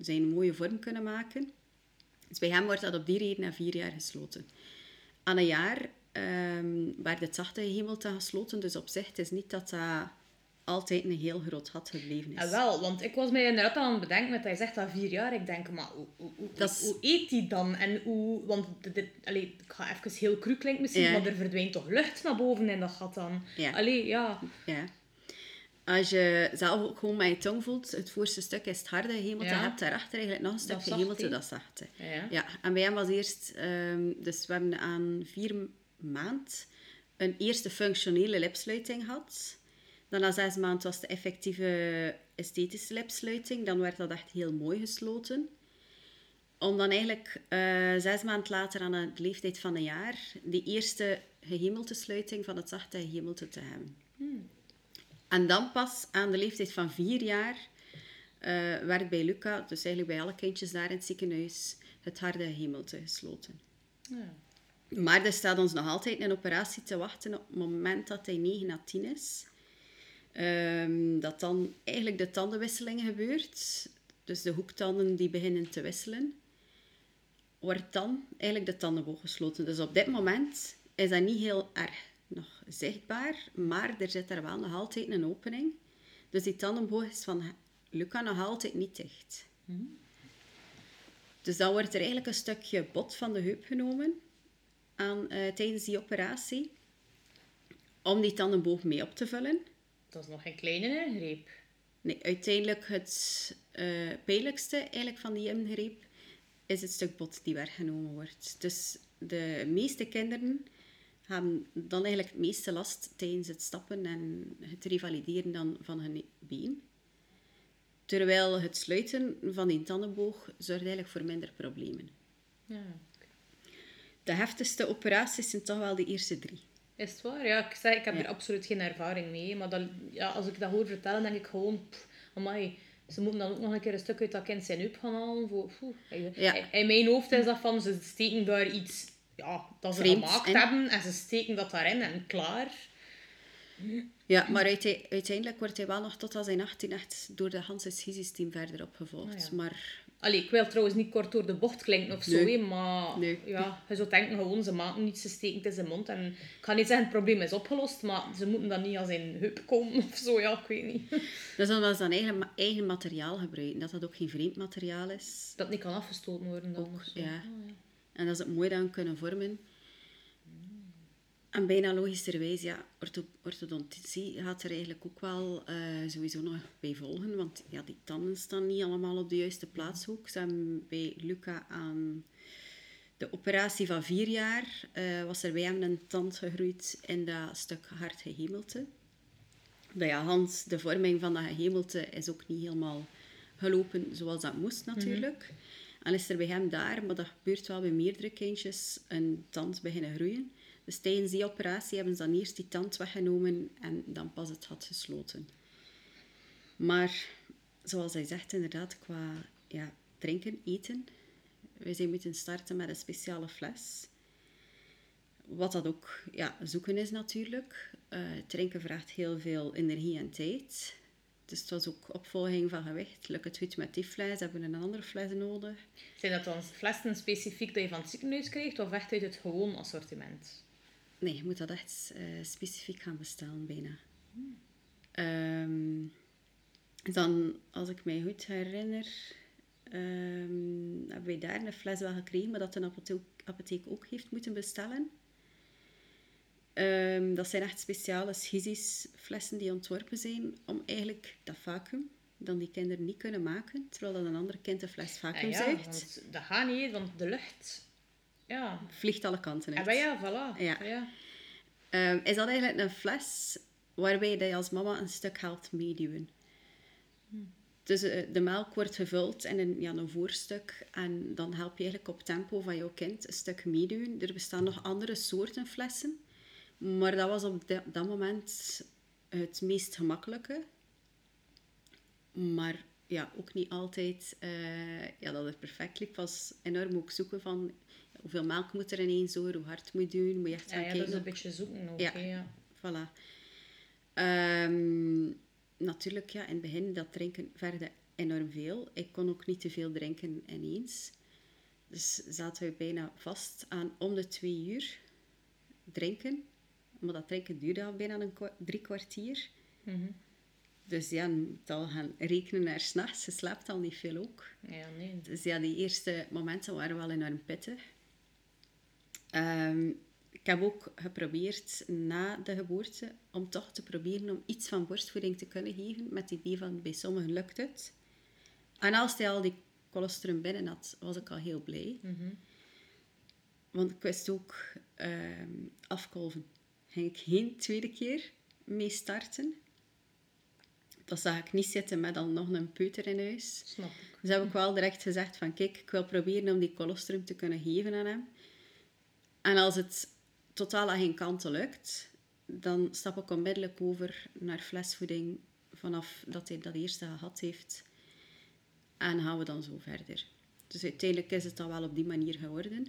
zijn mooie vorm kunnen maken. Dus bij hem wordt dat op die reden na vier jaar gesloten. Aan een jaar ehm werd het zachte hemelte gesloten, dus op zich het is niet dat dat altijd een heel groot gat gebleven is. Ja, wel, want ik was mij inderdaad aan het bedenken met dat je zegt dat vier jaar. Ik denk, maar hoe, hoe, hoe, is- hoe eet die dan? En hoe, want dit, dit- allee, ik ga even heel cru klinken misschien, Ja. maar er verdwijnt toch lucht naar boven in dat gat dan? Ja. Allee, ja. Ja. Als je zelf ook gewoon met je tong voelt, het voorste stuk is het harde hemelte, Ja. je hebt daarachter eigenlijk nog een stukje hemelte, dat zachte. Ja. Ja, en bij hem was eerst, ehm, dus we hebben aan vier maand een eerste functionele lipsluiting gehad. Dan na zes maanden was de effectieve esthetische lipsluiting. Dan werd dat echt heel mooi gesloten. Om dan eigenlijk eh, zes maanden later aan de leeftijd van een jaar die eerste gehemelte sluiting van het zachte gehemelte te hebben. En dan pas aan de leeftijd van vier jaar eh, werd bij Luca, dus eigenlijk bij alle kindjes daar in het ziekenhuis, het harde hemelte gesloten. Ja. Maar er staat ons nog altijd een operatie te wachten op het moment dat hij 9 à 10 is. Ehm, dat dan eigenlijk de tandenwisseling gebeurt. Dus de hoektanden die beginnen te wisselen. Wordt dan eigenlijk de tandenboog gesloten. Dus op dit moment is dat niet heel erg nog zichtbaar. Maar er zit er wel nog altijd een opening. Dus die tandenboog is van Luca nog altijd niet dicht. Dus dan wordt er eigenlijk een stukje bot van de heup genomen aan, eh, tijdens die operatie. Om die tandenboog mee op te vullen. Dat is nog geen kleine ingreep. Nee, uiteindelijk het eh pijnlijkste eigenlijk van die ingreep is het stuk bot die weggenomen wordt. Dus de meeste kinderen hebben dan eigenlijk het meeste last tijdens het stappen en het revalideren dan van hun been. Terwijl het sluiten van die tandenboog zorgt eigenlijk voor minder problemen. Ja. De heftigste operaties zijn toch wel de eerste drie. Is het waar? Ja, ik, zeg, ik heb Ja. er absoluut geen ervaring mee. Maar dat, ja, als ik dat hoor vertellen, denk ik gewoon... Pff, amai, ze moeten dan ook nog een keer een stuk uit dat kind zijn heup gaan halen. Voor. Ja. In- mijn hoofd is dat van, ze steken daar iets... Ja, dat ze Vreemds gemaakt hebben. En ze steken dat daarin en klaar. Ja, maar uite- uiteindelijk wordt hij wel nog tot als hij 18 echt door de Hanse team verder opgevolgd. Ah, ja. Maar Allee, ik wil trouwens niet kort door de bocht klinken of zo, Nee. maar Nee. ja, je zou denken gewoon, ze maken niet, ze steken het in zijn mond. En ik ga niet zeggen, het probleem is opgelost, maar ze moeten dan niet als in heup komen of zo, ja, ik weet niet. (laughs) dat is omdat ze dan eigen, eigen materiaal gebruiken. Dat dat ook geen vreemd materiaal is. Dat niet kan afgestoten worden dan Ook, ja. Ah, ja. En dat ze het mooi dan kunnen vormen. En bijna logischerwijs, ja, ortho- orthodontici gaat er eigenlijk ook wel eh, sowieso nog bij volgen. Want ja, die tanden staan niet allemaal op de juiste plaats. Ze hebben bij Luca aan de operatie van vier jaar, eh, was er bij hem een tand gegroeid in dat stuk hard gehemelte. Nou ja, Hans, de vorming van dat gehemelte is ook niet helemaal gelopen zoals dat moest natuurlijk. En is er bij hem daar, maar dat gebeurt wel bij meerdere kindjes, een tand beginnen groeien. Dus tijdens die operatie hebben ze dan eerst die tand weggenomen en dan pas het gat gesloten. Maar zoals hij zegt, inderdaad, qua ja, drinken, eten, we zijn moeten starten met een speciale fles. Wat dat ook ja, zoeken is natuurlijk. Eh, drinken vraagt heel veel energie en tijd. Dus het was ook opvolging van gewicht. Lukt het goed met die fles, hebben we een andere fles nodig. Zijn dat dan flessen specifiek dat je van het ziekenhuis krijgt, of echt uit het gewoon assortiment? Nee, je moet dat echt eh, specifiek gaan bestellen, bijna. Ehm, dan, als ik mij goed herinner, ehm, hebben wij daar een fles wel gekregen, maar dat de apotheek, apotheek ook heeft moeten bestellen. Ehm, dat zijn echt speciale schizis flessen die ontworpen zijn om eigenlijk dat vacuüm, dan die kinderen niet kunnen maken, terwijl dat een ander kind de fles Ja, vacuüm ja, zuigt, want dat gaat niet, want de lucht... Ja. vliegt alle kanten Ja, uit. maar ja, voilà. Ja. ja. Ehm, is dat eigenlijk een fles waarbij je als mama een stuk helpt meeduwen. Dus eh, de melk wordt gevuld in een, ja, een voorstuk en dan help je eigenlijk op tempo van jouw kind een stuk meedoen. Er bestaan nog andere soorten flessen, maar dat was op de- dat moment het meest gemakkelijke. Maar ja, ook niet altijd eh, ja, dat het perfect liep. was enorm ook zoeken van ja, hoeveel melk moet er in één zoor, hoe hard moet je doen, moet je echt Ja, gaan ja, dat is een beetje zoeken ook. Ja. ja. Voilà. Ehm, natuurlijk, ja, in het begin, dat drinken verder enorm veel. Ik kon ook niet te veel drinken ineens. Dus zaten we bijna vast aan om de twee uur drinken. Maar dat drinken duurde al bijna een kwa- drie kwartier. Mhm. Dus ja, moet al gaan rekenen naar s'nachts. Je slaapt al niet veel ook. Ja, nee. Dus ja, die eerste momenten waren wel enorm pittig. Ehm, ik heb ook geprobeerd na de geboorte om toch te proberen om iets van borstvoeding te kunnen geven. Met het idee van bij sommigen lukt het. En als hij al die colostrum binnen had, was ik al heel blij. Mhm. Want ik wist ook ehm, afkolven. Ging ik geen tweede keer mee starten. Dat zag ik niet zitten met dan nog een peuter in huis. Snap ik. Dus heb ik wel direct gezegd van kijk, ik wil proberen om die colostrum te kunnen geven aan hem. En als het totaal aan geen kanten lukt, dan stap ik onmiddellijk over naar flesvoeding vanaf dat hij dat eerste gehad heeft. En gaan we dan zo verder. Dus uiteindelijk is het dan wel op die manier geworden.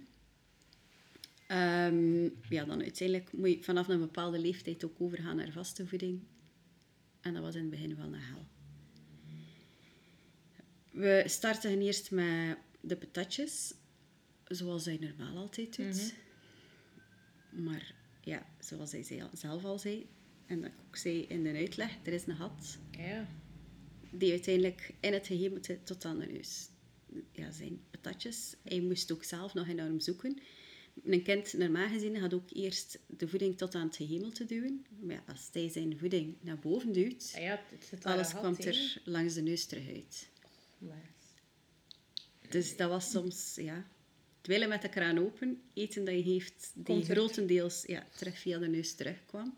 Ehm, ja, dan uiteindelijk moet je vanaf een bepaalde leeftijd ook overgaan naar vaste voeding. En dat was in het begin wel een hel. We starten eerst met de patatjes, zoals hij normaal altijd doet. Maar ja, zoals hij zelf al zei, en dat ik ook zei in de uitleg, er is een gat Ja. die uiteindelijk in het gehemelte tot aan de neus ja, zijn patatjes. Hij moest ook zelf nog enorm zoeken. Een kind, normaal gezien, gaat ook eerst de voeding tot aan het gehemelte duwen. Maar ja, als hij zijn voeding naar boven duwt, Ja, ja, alles hè. er langs de neus terug uit. Maar- Dus dat was soms, ja, willen met de kraan open, eten dat je heeft, die Komt grotendeels ja, terug via de neus terugkwam.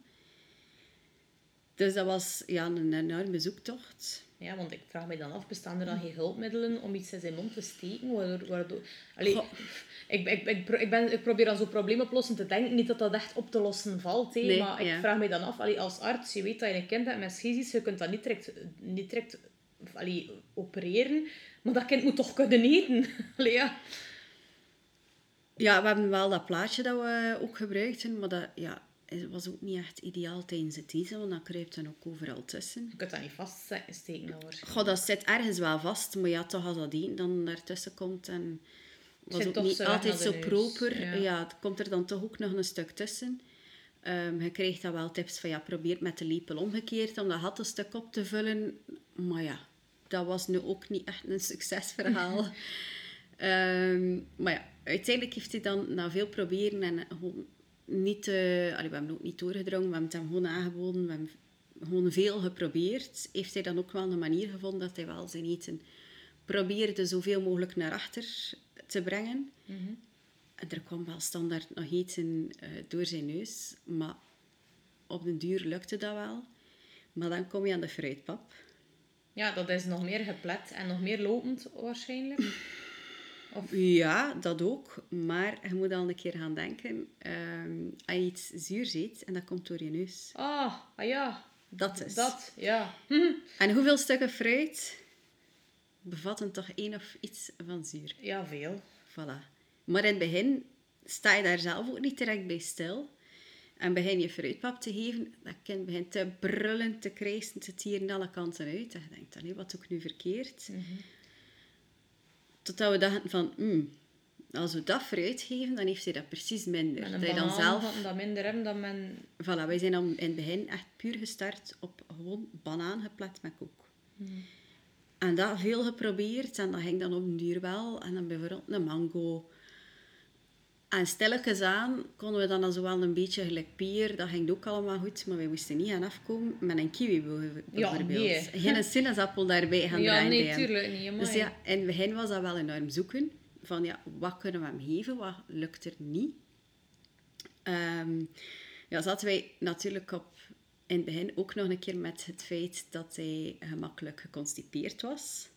Dus dat was ja, een enorme zoektocht. Ja, want ik vraag me dan af, bestaan er dan geen hulpmiddelen om iets in zijn mond te steken? Waardoor, waardoor... Allee, ik, ik, ik, ik, ben, ik probeer aan zo'n probleemoplossend te denken. Niet dat dat echt op te lossen valt, hè, Nee, maar ik vraag me dan af, allee, als arts, je weet dat je een kind hebt met schisis, je kunt dat niet direct, niet direct allee, opereren, maar dat kind moet toch kunnen eten. (laughs) Allee, ja. Ja, we hebben wel dat plaatje dat we ook gebruikten, maar dat ja, was ook niet echt ideaal tijdens het eten, want dat kruipt dan ook overal tussen. Je kunt dat niet vaststeken dan waarschijnlijk. Goh, dat zit ergens wel vast, maar ja, toch als dat eten dan daartussen komt en was ook niet altijd zo proper. ja. Ja. het komt er dan toch ook nog een stuk tussen. Ehm, je krijgt dan wel tips van ja, probeer met de lepel omgekeerd om dat gat een stuk op te vullen. Maar ja, dat was nu ook niet echt een succesverhaal. (laughs) Ehm, maar ja, uiteindelijk heeft hij dan na veel proberen en gewoon niet... eh, allee, we hebben ook niet doorgedrongen, we hebben het hem gewoon aangeboden. We hebben gewoon veel geprobeerd. Heeft hij dan ook wel een manier gevonden dat hij wel zijn eten probeerde zoveel mogelijk naar achter te brengen. En er kwam wel standaard nog eten eh, door zijn neus. Maar op den duur lukte dat wel. Maar dan kom je aan de fruitpap. Ja, dat is nog meer geplet en nog meer lopend waarschijnlijk. (laughs) Of, Ja, dat ook. Maar je moet al een keer gaan denken. ehm, als je iets zuurs eet en dat komt door je neus. ah, ah ja, Dat is. dat, ja. En hoeveel stukken fruit bevatten toch één of iets van zuur? Ja, veel. Voilà. Maar in het begin sta je daar zelf ook niet direct bij stil. En begin je fruitpap te geven, dat kind begint te brullen, te krijsen, te tieren alle kanten uit. En je denkt, wat doe ik nu verkeerd? Totdat we dachten van, hmm, als we dat fruit geven, dan heeft hij dat precies minder. Dat je dan zelf... dat minder hebben dan men... Voilà, wij zijn dan in het begin echt puur gestart op gewoon banaan geplet met koek. En dat veel geprobeerd en dat ging dan op een duur wel. En dan bijvoorbeeld een mango. En stilletjes aan konden we dan al zo wel een beetje gelijk pier. Dat ging ook allemaal goed, maar wij moesten niet gaan afkomen met een kiwi bijv- Ja, bijvoorbeeld. nee. Geen sinaasappel daarbij gaan Ja, draaien nee, bij hem. tuurlijk niet. Dus amai. ja, in het begin was dat wel enorm zoeken. Van ja, wat kunnen we hem geven, wat lukt er niet? Ehm, ja, zaten wij natuurlijk op in het begin ook nog een keer met het feit dat hij gemakkelijk geconstipeerd was.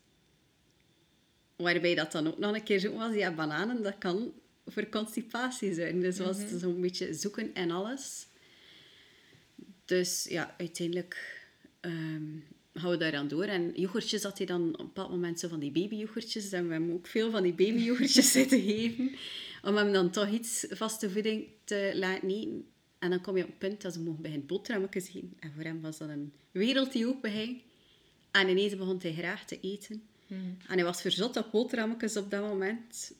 Waarbij dat dan ook nog een keer zo was, ja, bananen, dat kan voor constipatie zijn. Dus was het zo'n beetje zoeken en alles. Dus ja, uiteindelijk ehm, gaan we daar aan door. En yoghurtjes had hij dan op een bepaald moment zo van die babyyoghurtjes. En we hebben ook veel van die babyyoghurtjes (laughs) zitten geven. Om hem dan toch iets vaste voeding te laten eten. En dan kom je op het punt dat ze mogen beginnen boterhammetjes eten. En voor hem was dat een wereld die open ging. En ineens begon hij graag te eten. En hij was verzot op boterhammetjes op dat moment.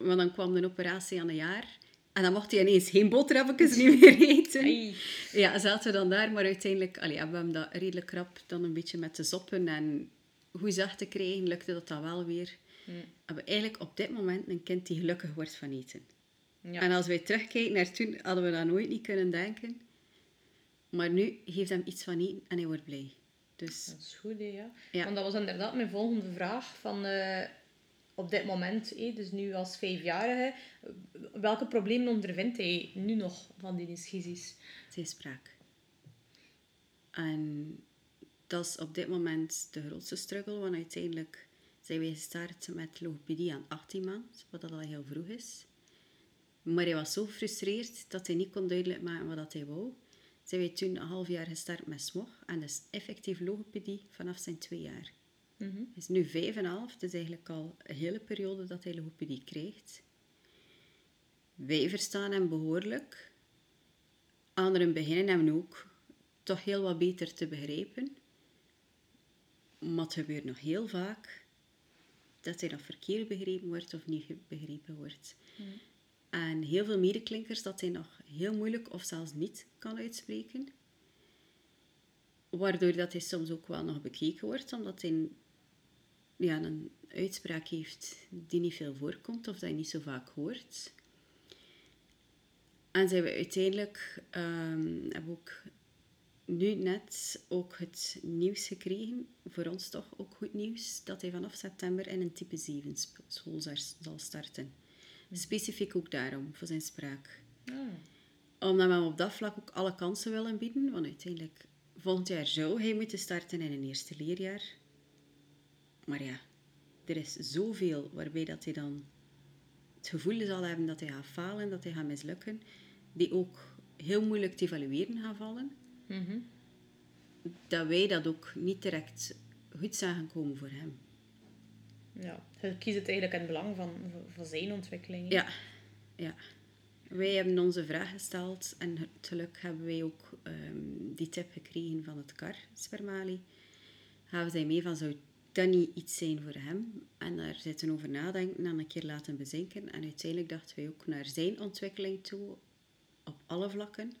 Want dan kwam de operatie aan een jaar. En dan mocht hij ineens geen boterhammetjes niet meer eten. Ai. Ja, zaten we dan daar. Maar uiteindelijk allee, hebben we hem dat redelijk rap dan een beetje met de zoppen en goed zacht te krijgen, lukte dat dan wel weer. Hebben we eigenlijk op dit moment een kind die gelukkig wordt van eten. Ja. En als wij terugkijken naar toen, hadden we dat nooit niet kunnen denken. Maar nu geeft hem iets van eten en hij wordt blij. Dus Dat is goed, hè, ja. Ja. Want dat was inderdaad mijn volgende vraag. Van, eh, op dit moment, dus nu als vijfjarige, welke problemen ondervindt hij nu nog van die dysgesies? zijn spraak. En dat is op dit moment de grootste struggle, want uiteindelijk zijn wij gestart met logopedie aan 18 maanden, wat dat al heel vroeg is. Maar hij was zo gefrustreerd dat hij niet kon duidelijk maken wat dat hij wou. Zijn wij toen een half jaar gestart met smog en dus effectief logopedie vanaf zijn twee jaar. Mhm. Hij is nu vijf en half, dus eigenlijk al een hele periode dat hij logopedie krijgt. Wij verstaan hem behoorlijk. Anderen beginnen hem ook toch heel wat beter te begrijpen. Maar het gebeurt nog heel vaak dat hij nog verkeerd begrepen wordt of niet begrepen wordt. En heel veel medeklinkers dat hij nog heel moeilijk of zelfs niet kan uitspreken. Waardoor dat hij soms ook wel nog bekeken wordt, omdat hij ja, een uitspraak heeft die niet veel voorkomt of dat je niet zo vaak hoort. En zijn we uiteindelijk, ehm, hebben we ook nu net ook het nieuws gekregen, voor ons toch ook goed nieuws, dat hij vanaf september in een type 7 sp- school zal starten. Specifiek ook daarom, voor zijn spraak. Ah. Omdat we hem op dat vlak ook alle kansen willen bieden, want uiteindelijk volgend jaar zou hij moeten starten in een eerste leerjaar. Maar ja, er is zoveel waarbij dat hij dan het gevoel zal hebben dat hij gaat falen, dat hij gaat mislukken, die ook heel moeilijk te evalueren gaan vallen, Mhm. dat wij dat ook niet direct goed zagen komen voor hem. Ja, je kiest het eigenlijk in het belang van, van zijn ontwikkeling. Ja, ja. Wij hebben onze vraag gesteld en het geluk hebben wij ook ehm, die tip gekregen van het KAR, Spermali. Gaven zij mee van, zou dat niet iets zijn voor hem? En daar zitten over nadenken en een keer laten bezinken. En uiteindelijk dachten wij ook naar zijn ontwikkeling toe, op alle vlakken.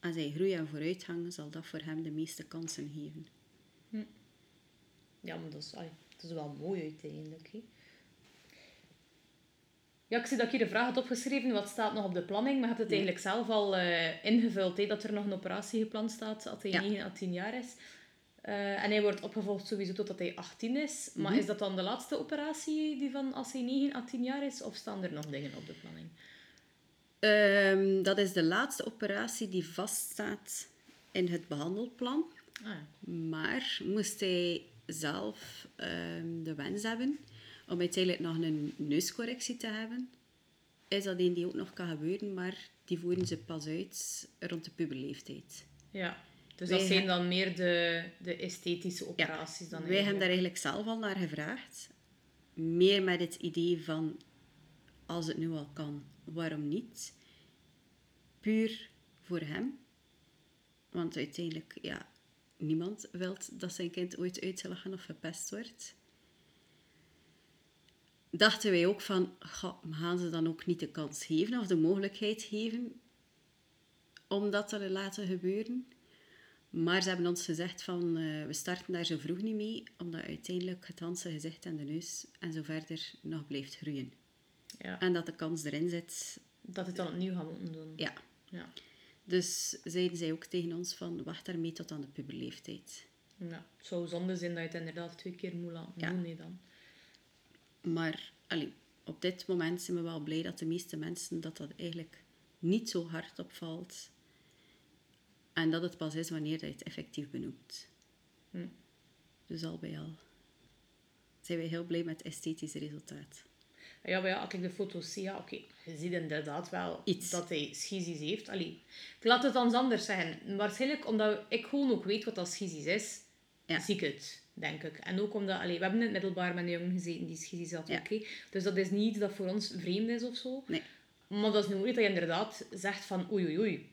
En zijn groei en vooruitgang zal dat voor hem de meeste kansen geven. Ja, maar dat is, dat is wel mooi uiteindelijk. Ja, ik zie dat ik hier de vraag had opgeschreven. Wat staat nog op de planning? Maar je hebt het eigenlijk zelf al eh, ingevuld. Dat er nog een operatie gepland staat als hij Ja. 9 à 10 jaar is. Eh, en hij wordt opgevolgd sowieso totdat hij 18 is. Maar is dat dan de laatste operatie die van als hij 9 à 10 jaar is? Of staan er nog dingen op de planning? Ehm, dat is de laatste operatie die vaststaat in het behandelplan. Ah, ja. Maar moest hij zelf ehm, de wens hebben om uiteindelijk nog een neuscorrectie te hebben, is dat een die ook nog kan gebeuren, maar die voeren ze pas uit rond de puberleeftijd. ja. Dus Wij dat zijn dan meer de, de esthetische operaties dan Wij hebben daar eigenlijk. zelf al naar gevraagd. Meer met het idee van, als het nu al kan, waarom niet? Puur voor hem. Want uiteindelijk, ja, niemand wil dat zijn kind ooit uitgelachen of gepest wordt. Dachten wij ook van, "Goh, gaan ze dan ook niet de kans geven of de mogelijkheid geven om dat te laten gebeuren? Maar ze hebben ons gezegd van, eh, we starten daar zo vroeg niet mee, omdat uiteindelijk het Hanse gezicht en de neus en zo verder nog blijft groeien. Ja. En dat de kans erin zit, Dat het dan opnieuw gaan moeten doen. ja. Ja. Dus zeiden zij ook tegen ons van, wacht daarmee tot aan de puberleeftijd. Ja, het zou zonde zijn dat je het inderdaad twee keer moet laten Ja. doen. nee, dan. Maar allee, op dit moment zijn we wel blij dat de meeste mensen dat dat eigenlijk niet zo hard opvalt. En dat het pas is wanneer je het effectief benoemt. Hm. Dus al bij al zijn wij heel blij met het esthetische resultaat. Ja, maar ja, als ik de foto's zie, ja, oké. Je ziet inderdaad wel Iets. dat hij schizis heeft. Allee, ik laat het dan anders zeggen. Waarschijnlijk omdat ik gewoon ook weet wat dat schizis is, Ja. zie ik het, denk ik. En ook omdat, allee, we hebben in het middelbaar met een jongen gezeten die schizis had, Ja. oké. Dus dat is niet iets dat voor ons vreemd is of zo. Nee. Maar dat is nu niet dat je inderdaad zegt van oei oei oei.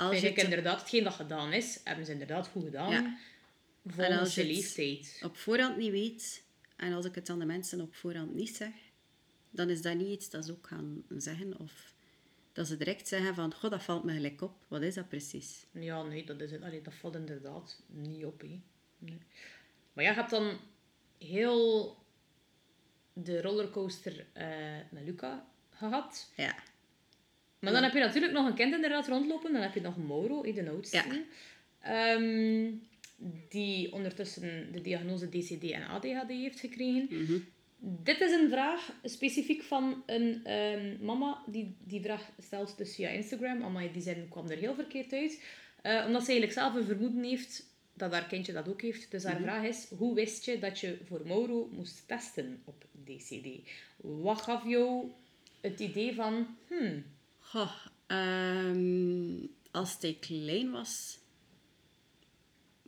Als je Eigenlijk het inderdaad, hetgeen dat gedaan is, hebben ze inderdaad goed gedaan. Ja. En Volgens als je je het- leeftijd. op voorhand niet weet, en als ik het aan de mensen op voorhand niet zeg, dan is dat niet iets dat ze ook gaan zeggen. Of dat ze direct zeggen van, god, dat valt me gelijk op. Wat is dat precies? Ja, nee, dat, is het. Allee, dat valt inderdaad niet op. Hè. Nee. Maar ja, je hebt dan heel de rollercoaster eh, met Luca gehad. Ja. Maar dan heb je natuurlijk nog een kind inderdaad rondlopen. Dan heb je nog Mauro, de oudste. Ja. Ehm, die ondertussen de diagnose DCD en ADHD heeft gekregen. Mhm. Dit is een vraag specifiek van een ehm, mama die die vraag stelt dus via Instagram. Amai, die zin kwam er heel verkeerd uit. Eh, omdat ze eigenlijk zelf een vermoeden heeft dat haar kindje dat ook heeft. Dus haar vraag is, hoe wist je dat je voor Mauro moest testen op DCD? Wat gaf jou het idee van, hmm, Goh, ehm, als hij klein was,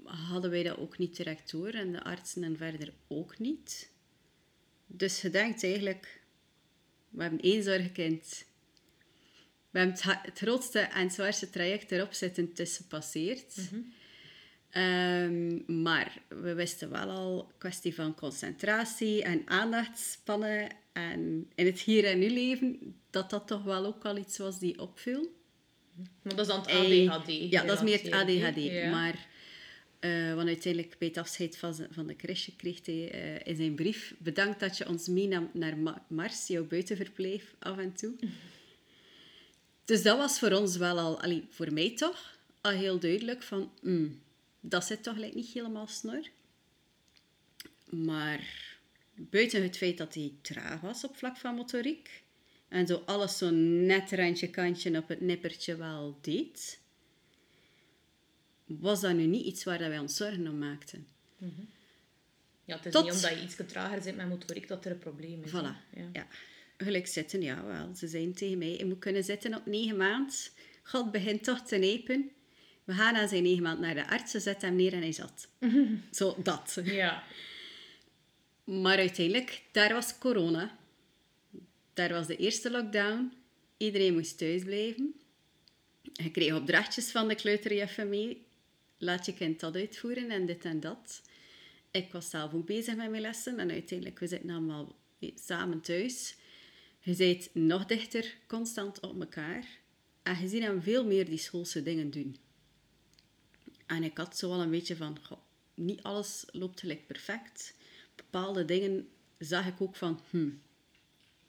hadden wij dat ook niet direct door. En de artsen en verder ook niet. Dus je denkt eigenlijk, we hebben één zorgkind. We hebben het, het grootste en zwaarste traject erop zitten tussen passeerd. Ehm, maar we wisten wel al, kwestie van concentratie en aandachtspannen en in het hier en nu leven, dat dat toch wel ook al iets was die opviel. maar dat is dan het ADHD. Ja, dat is meer het ADHD. Ja. Maar eh, want uiteindelijk bij het afscheid van, van de crèche kreeg hij eh, in zijn brief bedankt dat je ons meenam naar Ma- Mars, jouw buitenverblijf, af en toe. (laughs) Dus dat was voor ons wel al, allee, voor mij toch, al heel duidelijk van, mm, dat zit toch niet helemaal snor. Maar buiten het feit dat hij traag was op vlak van motoriek, en zo alles zo net randje kantje op het nippertje wel deed, was dat nu niet iets waar dat wij ons zorgen om maakten. Ja, het is Tot- niet omdat je iets trager zit met motoriek dat er een probleem is. Voilà. Ja. Ja. Gelijk zitten, ja wel. Ze zeiden tegen mij, je moet kunnen zitten op negen maand. God begint toch te nepen. We gaan na zijn negen maand naar de arts, ze zetten hem neer en hij zat. (laughs) Zo, dat. ja. Maar uiteindelijk, daar was corona. Daar was de eerste lockdown. Iedereen moest thuis blijven. Je kreeg opdrachtjes van de kleuterjuffen mee. Laat je kind dat uitvoeren en dit en dat. Ik was zelf ook bezig met mijn lessen. En uiteindelijk, we zitten allemaal samen thuis. Je bent nog dichter constant op elkaar. En je ziet hem veel meer die schoolse dingen doen. En ik had zo wel een beetje van, niet alles loopt gelijk perfect. Bepaalde dingen zag ik ook van, hm,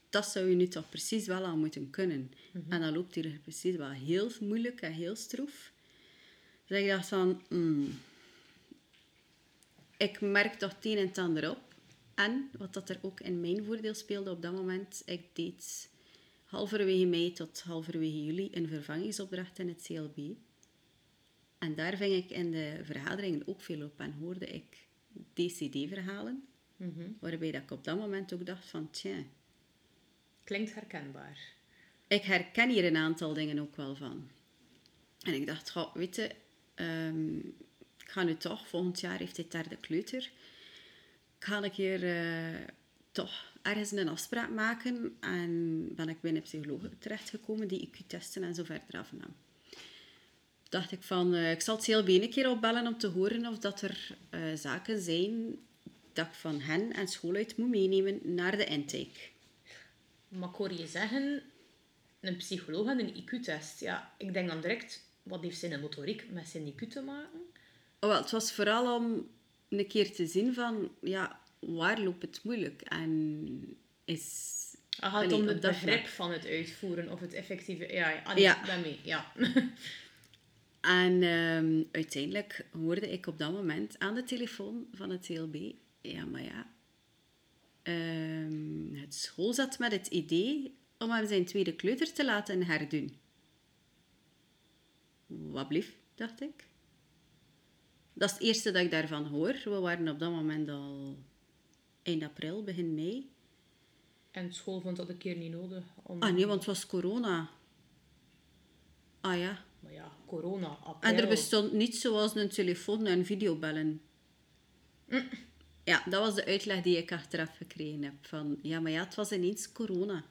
dat zou je nu toch precies wel aan moeten kunnen. En dan loopt hier precies wel heel moeilijk en heel stroef. Dus ik dacht van, hmm, ik merk toch het een en het ander op. En wat dat er ook in mijn voordeel speelde op dat moment, ik deed halverwege mei tot halverwege juli een vervangingsopdracht in het CLB. En daar ving ik in de vergaderingen ook veel op en hoorde ik DCD-verhalen. Waarbij dat ik op dat moment ook dacht van, tja, Klinkt herkenbaar. ik herken hier een aantal dingen ook wel van. En ik dacht, goh, weet je, ehm, ik ga nu toch, volgend jaar heeft hij derde kleuter. Ik ga een keer eh, toch ergens een afspraak maken. En ben ik bij een psycholoog terechtgekomen die IQ-testen en zo verder afnam. Dacht ik van, eh, ik zal het CLB een keer opbellen om te horen of dat er eh, zaken zijn dat ik van hen en school uit moet meenemen naar de intake. Maar ik hoor je zeggen, een psycholoog en een IQ-test. Ja, ik denk dan direct, wat heeft zijn motoriek met zijn IQ te maken? Oh, wel, het was vooral om een keer te zien van, ja, waar loopt het moeilijk? En is... Het gaat om het begrip vlak. van het uitvoeren of het effectieve... Ja, ja, nee, Ja. daarmee, ja. En ehm, uiteindelijk hoorde ik op dat moment aan de telefoon van het TLB, ja, maar ja, ehm, het school zat met het idee om hem zijn tweede kleuter te laten herdoen. wat blief, dacht ik. Dat is het eerste dat ik daarvan hoor. We waren op dat moment al eind april, begin mei. En school vond dat een keer niet nodig. Om... Ah nee, want het was corona. Ah ja. Maar ja, corona, april. En er bestond niet zoals een telefoon en videobellen. Ja, dat was de uitleg die ik achteraf gekregen heb. Van, ja, maar ja, het was ineens corona.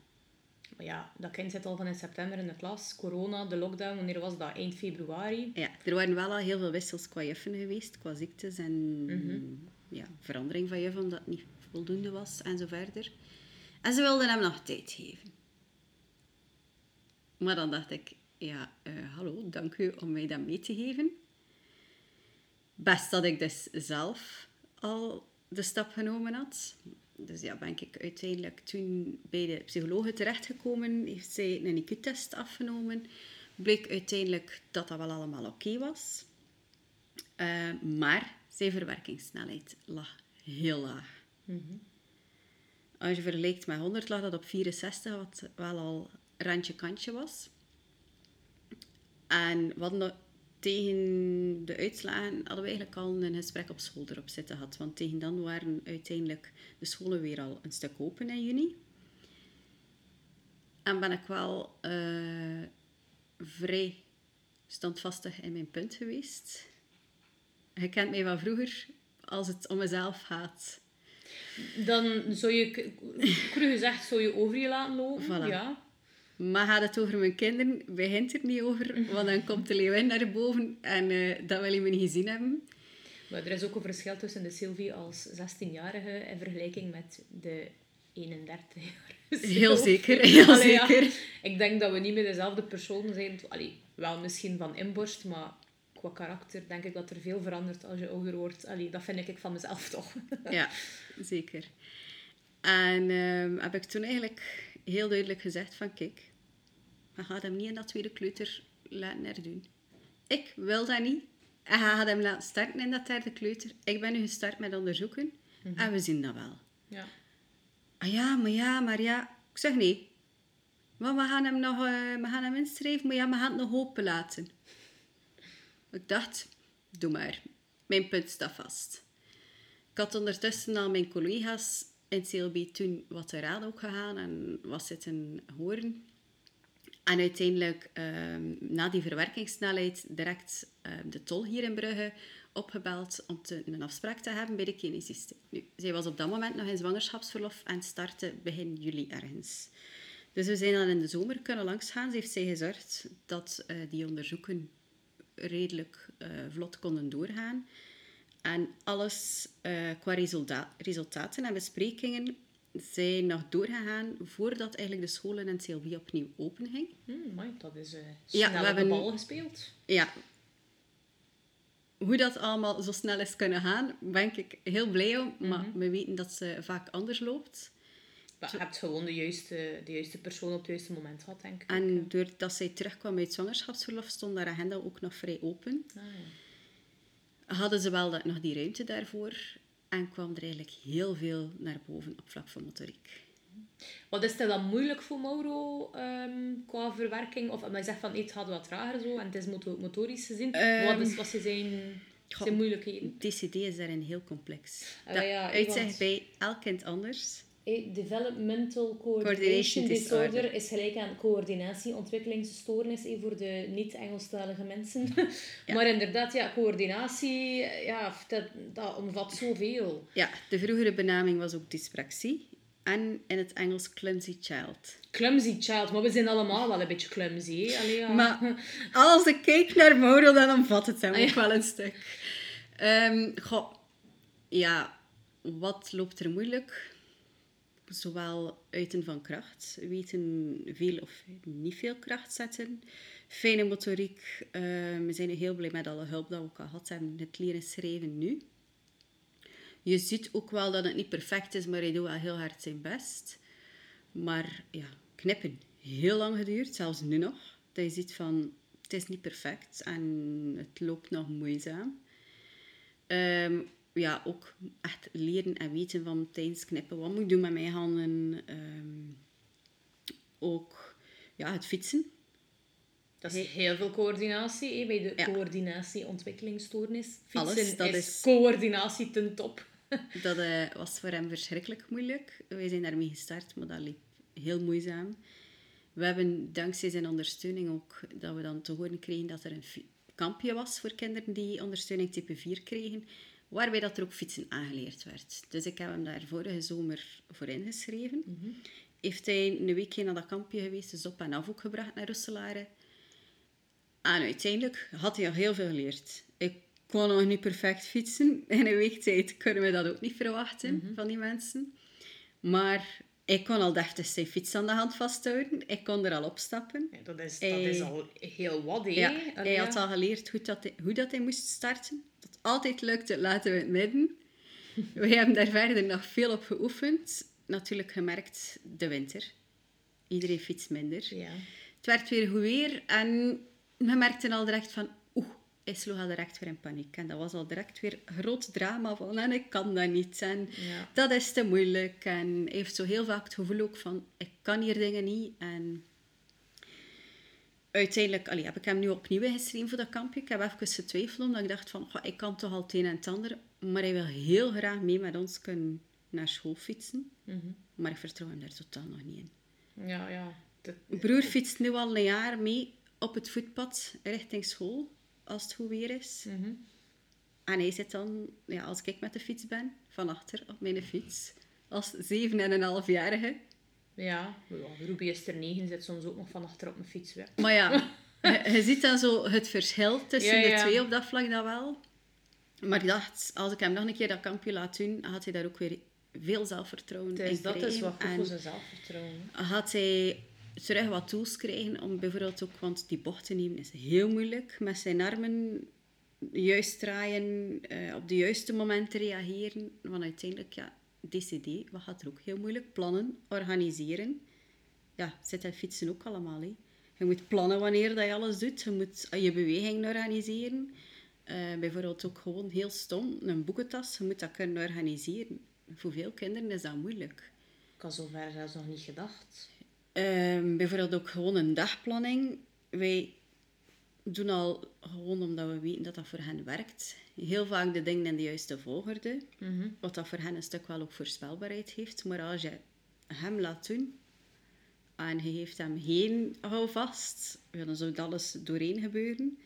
Maar ja, dat kind zit al van in september in de klas. Corona, de lockdown, wanneer was dat? Eind februari. Ja, er waren wel al heel veel wissels qua juffen geweest, qua ziektes en ja, verandering van juffen, omdat het niet voldoende was en zo verder. En ze wilden hem nog tijd geven. Maar dan dacht ik, ja, eh, hallo, dank u om mij dat mee te geven. Best dat ik dus zelf al de stap genomen had. Dus ja, ben ik uiteindelijk toen bij de psychologe terechtgekomen. Heeft zij een IQ-test afgenomen. Bleek uiteindelijk dat dat wel allemaal oké was. Eh, maar zijn verwerkingssnelheid lag heel laag. Als je vergelijkt met 100 lag dat op 64, wat wel al randje kantje was. En wat nog tegen de uitslagen hadden we eigenlijk al een gesprek op school erop zitten gehad. Want tegen dan waren uiteindelijk de scholen weer al een stuk open in juni. En ben ik wel eh, vrij standvastig in mijn punt geweest. Je kent mij van vroeger, als het om mezelf gaat. Dan zou je, k- cru gezegd, zou je over je laten lopen. Voilà. Ja. Maar gaat het over mijn kinderen, begint er niet over. Want dan komt de leeuwin naar boven en eh, dat wil je me niet gezien hebben. Maar er is ook een verschil tussen de Sylvie als 16-jarige in vergelijking met de 31-jarige. Heel zeker, (laughs) heel Allee, ja. zeker. Ik denk dat we niet meer dezelfde persoon zijn. Allee, wel misschien van inborst, maar qua karakter denk ik dat er veel verandert als je ouder wordt. Allee, dat vind ik van mezelf toch. (laughs) Ja, zeker. En ehm, heb ik toen eigenlijk heel duidelijk gezegd van kijk, we gaan hem niet in dat tweede kleuter laten herdoen. Ik wil dat niet. En hij gaat hem laten starten in dat derde kleuter. Ik ben nu gestart met onderzoeken. En we zien dat wel. Ja. Ah ja, maar ja, maar ja. Ik zeg nee. Maar we gaan hem nog eh, we gaan hem inschrijven, maar ja, we gaan het nog open laten. Ik dacht, doe maar. Mijn punt staat vast. Ik had ondertussen al mijn collega's in CLB toen wat te raad ook gegaan en was zitten horen. En uiteindelijk, ehm, na die verwerkingssnelheid, direct ehm, de tol hier in Brugge opgebeld om te, een afspraak te hebben bij de kinesiste. Nu, zij was op dat moment nog in zwangerschapsverlof en startte begin juli ergens. Dus we zijn dan in de zomer kunnen langsgaan. Ze heeft zij gezorgd dat eh, die onderzoeken redelijk eh, vlot konden doorgaan. En alles eh, qua resulta- resultaten en besprekingen zijn nog doorgegaan voordat eigenlijk de scholen en het CLB opnieuw open ging. Hm, amai, dat is eh Ja, snel we op de hebben- bal gespeeld. Ja. Hoe dat allemaal zo snel is kunnen gaan, ben ik heel blij om. Maar we weten dat ze vaak anders loopt. Maar je hebt gewoon de juiste, de juiste persoon op het juiste moment gehad, denk ik. En doordat zij terugkwam uit zwangerschapsverlof, stond haar agenda ook nog vrij open. Ah, ja. Hadden ze wel dat- nog die ruimte daarvoor. En kwam er eigenlijk heel veel naar boven op vlak van motoriek. Wat is het dan moeilijk voor Mauro ehm, qua verwerking? Of omdat je zegt van het gaat wat trager zo en het is moto- motorisch gezien. Ehm, wat is wat zijn, zijn moeilijkheden? TCD is daarin heel complex. Ah, dat ja, uitzicht want- bij elk kind anders. Eh, Developmental Coordination, disorder. disorder. is gelijk aan coördinatie, ontwikkelingsstoornis eh, voor de niet-Engelstalige mensen. (laughs) Maar inderdaad, ja, coördinatie, ja, dat, dat omvat zoveel. Ja, de vroegere benaming was ook dyspraxie. En in het Engels clumsy child. Clumsy child, maar we zijn allemaal wel een beetje clumsy. Allee, ja. Maar (laughs) als ik kijk naar Mauro, dan omvat het hem ook wel een stuk. Ehm, goh, ja, wat loopt er moeilijk? Zowel uiten van kracht, weten veel of niet veel kracht zetten. Fijne motoriek, ehm, we zijn heel blij met alle hulp dat we ook al gehad hebben. Het leren schrijven nu. Je ziet ook wel dat het niet perfect is, maar hij doet wel heel hard zijn best. Maar ja, knippen. Heel lang geduurd, zelfs nu nog. Dat je ziet van, het is niet perfect en het loopt nog moeizaam. Ehm, ja, ook echt leren en weten van tijdens knippen. Wat moet ik doen met mijn handen? Ehm, ook ja, het fietsen. Dat is heel veel coördinatie. Bij de Ja. coördinatie-ontwikkelingsstoornis. Fietsen Alles, dat is, is- coördinatie ten top. (laughs) Dat eh, was voor hem verschrikkelijk moeilijk. Wij zijn daarmee gestart, maar dat liep heel moeizaam. We hebben dankzij zijn ondersteuning ook dat we dan te horen kregen dat er een kampje was voor kinderen die ondersteuning type 4 kregen, waarbij dat er ook fietsen aangeleerd werd. Dus ik heb hem daar vorige zomer voor ingeschreven. Heeft hij een weekje naar dat kampje geweest, dus op en af ook gebracht naar Roeselare. En uiteindelijk had hij al heel veel geleerd. Ik kon nog niet perfect fietsen. In een week tijd kunnen we dat ook niet verwachten van die mensen. Maar ik kon al deftig zijn fiets aan de hand vasthouden. Ik kon er al opstappen. Ja, dat, is, dat Hij- is al heel wat, hè. Ja, Allee, hij had al geleerd hoe, dat hij, hoe dat hij moest starten. Dat altijd lukte, laten we het midden. We hebben daar verder nog veel op geoefend. Natuurlijk gemerkt, de winter. Iedereen fietst minder. Ja. Het werd weer goed weer en we merkten al direct van, oeh, hij sloeg al direct weer in paniek. En dat was al direct weer groot drama van, en ik kan dat niet. En Ja. dat is te moeilijk. En hij heeft zo heel vaak het gevoel ook van, ik kan hier dingen niet. En uiteindelijk allee, heb ik hem nu opnieuw ingeschreven voor dat kampje. Ik heb even getwijfeld, omdat ik dacht van, goh, ik kan toch al het een en het ander. Maar hij wil heel graag mee met ons kunnen naar school fietsen. Maar ik vertrouw hem daar totaal nog niet in. Ja, ja. Dat- broer fietst nu al een jaar mee op het voetpad richting school, als het goed weer is. En hij zit dan, ja, als ik met de fiets ben, van achter op mijn fiets. Als zeven en een halfjarige. Ja. ja. Ruby is er negen, zit soms ook nog van achter op mijn fiets weg. Maar ja, (laughs) je, je ziet dan zo het verschil tussen Ja, ja. de twee op dat vlak dan wel. Maar ik dacht, als ik hem nog een keer dat kampje laat doen, had hij daar ook weer veel zelfvertrouwen Dus in dat is wat goed En- voor zijn zelfvertrouwen. had hij terug wat tools krijgen om bijvoorbeeld ook, want die bochten nemen is heel moeilijk, met zijn armen juist draaien, eh, op de juiste momenten reageren. Want uiteindelijk, ja, DCD, wat gaat er ook heel moeilijk? Plannen, organiseren. Ja, zit en fietsen ook allemaal. Hè. Je moet plannen wanneer dat je alles doet. Je moet je beweging organiseren. Eh, bijvoorbeeld ook gewoon heel stom, een boekentas. Je moet dat kunnen organiseren. Voor veel kinderen is dat moeilijk. Ik had zover zelfs nog niet gedacht. Ehm, bijvoorbeeld ook gewoon een dagplanning. Wij doen al gewoon omdat we weten dat dat voor hen werkt. Heel vaak de dingen in de juiste volgorde. Wat dat voor hen een stuk wel ook voorspelbaarheid heeft. Maar als je hem laat doen en je geeft hem geen houvast, ja, dan zou dat alles doorheen gebeuren.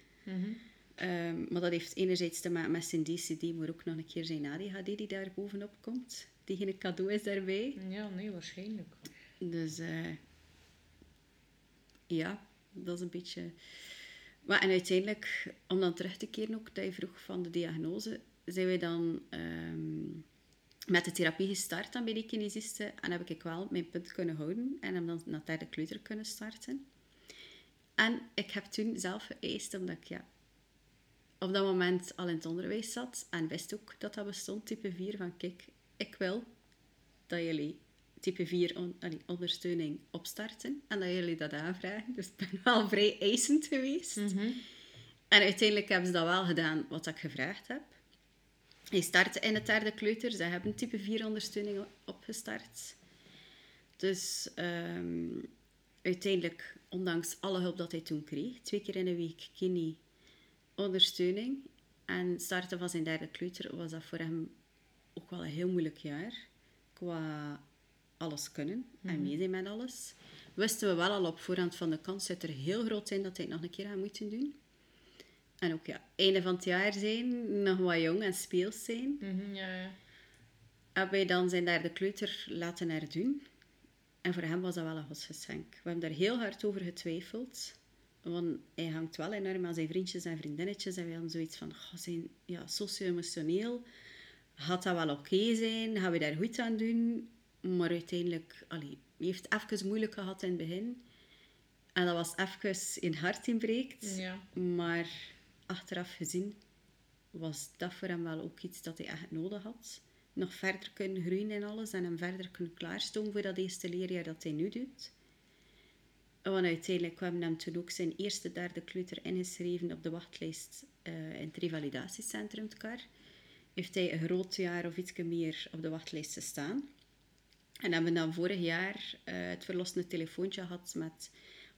Ehm, maar dat heeft enerzijds te maken met zijn DCD, maar ook nog een keer zijn ADHD die daar bovenop komt. Die geen cadeau is daarbij. Ja, nee, waarschijnlijk. Dus eh, ja, dat is een beetje. Maar en uiteindelijk, om dan terug te keren ook, dat je vroeg van de diagnose, zijn wij dan ehm, met de therapie gestart dan bij die kinesiste. En heb ik wel mijn punt kunnen houden en hem dan naar derde kleuter kunnen starten. En ik heb toen zelf geëist, omdat ik ja, op dat moment al in het onderwijs zat en wist ook dat dat bestond, type 4, van kijk, ik wil dat jullie type 4 on- allee, ondersteuning opstarten en dat jullie dat aanvragen. Dus ik ben (laughs) wel vrij eisend geweest. En uiteindelijk hebben ze dat wel gedaan wat ik gevraagd heb. Hij startte in het derde kleuter. Ze hebben type 4 ondersteuning opgestart. Dus ehm, uiteindelijk, ondanks alle hulp dat hij toen kreeg, twee keer in een week kini ondersteuning. En starten van zijn derde kleuter was dat voor hem ook wel een heel moeilijk jaar. Qua alles kunnen en meedoen met alles. Wisten we wel al op voorhand van de kans dat er heel groot zijn dat hij het nog een keer gaat moeten doen. En ook ja, einde van het jaar zijn, nog wat jong en speels zijn. Mhm, ja, ja. Hebben wij dan zijn derde kleuter laten herdoen. En voor hem was dat wel een godsgeschenk. We hebben daar heel hard over getwijfeld. Want hij hangt wel enorm aan zijn vriendjes en vriendinnetjes. En we hadden zoiets van, goh, zijn ja, socio-emotioneel. Gaat dat wel oké zijn? Gaan we daar goed aan doen? Maar uiteindelijk, allee, hij heeft het even moeilijk gehad in het begin. En dat was even in hart inbreekt. Ja. Maar achteraf gezien was dat voor hem wel ook iets dat hij echt nodig had. Nog verder kunnen groeien in alles en hem verder kunnen klaarstomen voor dat eerste leerjaar dat hij nu doet. Want uiteindelijk we hem toen ook zijn eerste derde kleuter ingeschreven op de wachtlijst eh, in het revalidatiecentrum te Kar. Heeft hij een groot jaar of iets meer op de wachtlijst gestaan. En hebben dan vorig jaar eh, het verlossende telefoontje gehad met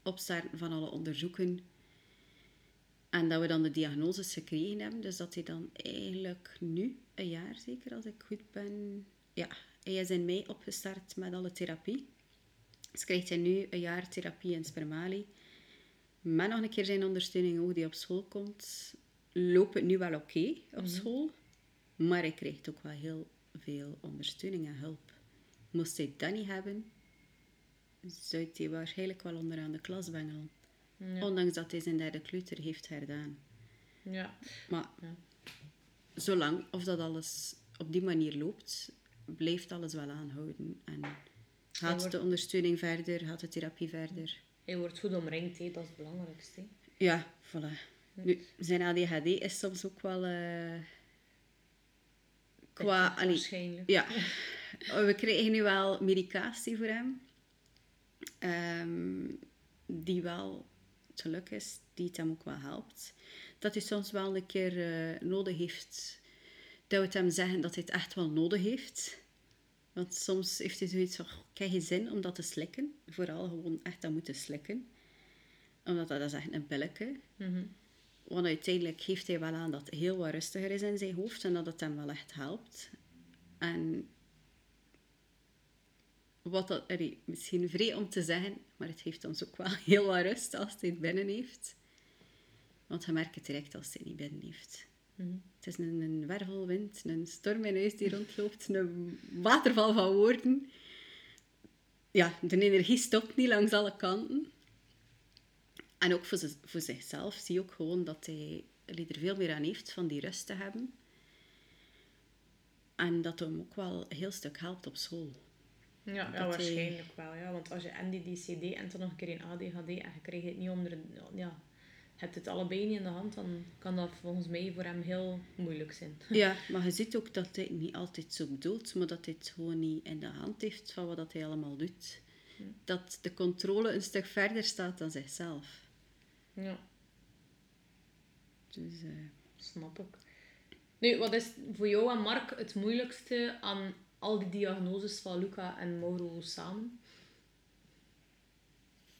opstarten van alle onderzoeken En dat we dan de diagnoses gekregen hebben. Dus dat hij dan eigenlijk nu, een jaar zeker als ik goed ben... Ja, hij is in mei opgestart met alle therapie. Dus krijgt hij nu een jaar therapie in Spermali. Met nog een keer zijn ondersteuning ook die op school komt. Loopt het nu wel oké op school. Maar hij krijgt ook wel heel veel ondersteuning en hulp. Moest hij dat niet hebben, zou hij waarschijnlijk wel onderaan de klas bengelen. Ja. Ondanks dat hij zijn derde kleuter heeft gedaan. Ja. Maar Ja. zolang of dat alles op die manier loopt, blijft alles wel aanhouden. En gaat wordt- de ondersteuning verder, gaat de therapie verder. Hij wordt goed omringd, dat is het belangrijkste. Ja, voilà. Nu, zijn ADHD is soms ook wel... eh, qua... Pittig, allee, Waarschijnlijk. Ja, (laughs) we krijgen nu wel medicatie voor hem. Ehm, die wel, het geluk is, die het hem ook wel helpt. Dat hij soms wel een keer eh, nodig heeft, dat we het hem zeggen dat hij het echt wel nodig heeft. Want soms heeft hij zoiets van, "Goh, ik heb geen zin om dat te slikken. Vooral gewoon echt dat moeten slikken. Omdat dat is echt een pilletje. Mhm. Want uiteindelijk geeft hij wel aan dat het heel wat rustiger is in zijn hoofd en dat het hem wel echt helpt. En wat dat, allee, misschien vrij om te zeggen, maar het geeft ons ook wel (laughs) heel wat rust als hij het binnen heeft. Want je merkt het direct als hij het niet binnen heeft. Mhm. Het is een, een wervelwind, een storm in huis die rondloopt, een waterval van woorden. Ja, de energie stopt niet langs alle kanten. En ook voor, voor zichzelf zie je ook gewoon dat hij er veel meer aan heeft van die rust te hebben. En dat hem ook wel een heel stuk helpt op school. Ja, ja hij- waarschijnlijk wel. Ja. Want als je en die DCD en dan nog een keer een ADHD en je krijgt het niet onder... Ja, hebt het allebei niet in de hand, dan kan dat volgens mij voor hem heel moeilijk zijn. Ja, (laughs) maar je ziet ook dat hij het niet altijd zo bedoelt, maar dat hij het gewoon niet in de hand heeft van wat dat hij allemaal doet. Dat de controle een stuk verder staat dan zichzelf. Ja, Dus, eh, snap ik. Nu, wat is voor jou en Mark het moeilijkste aan al die diagnoses van Luca en Mauro samen?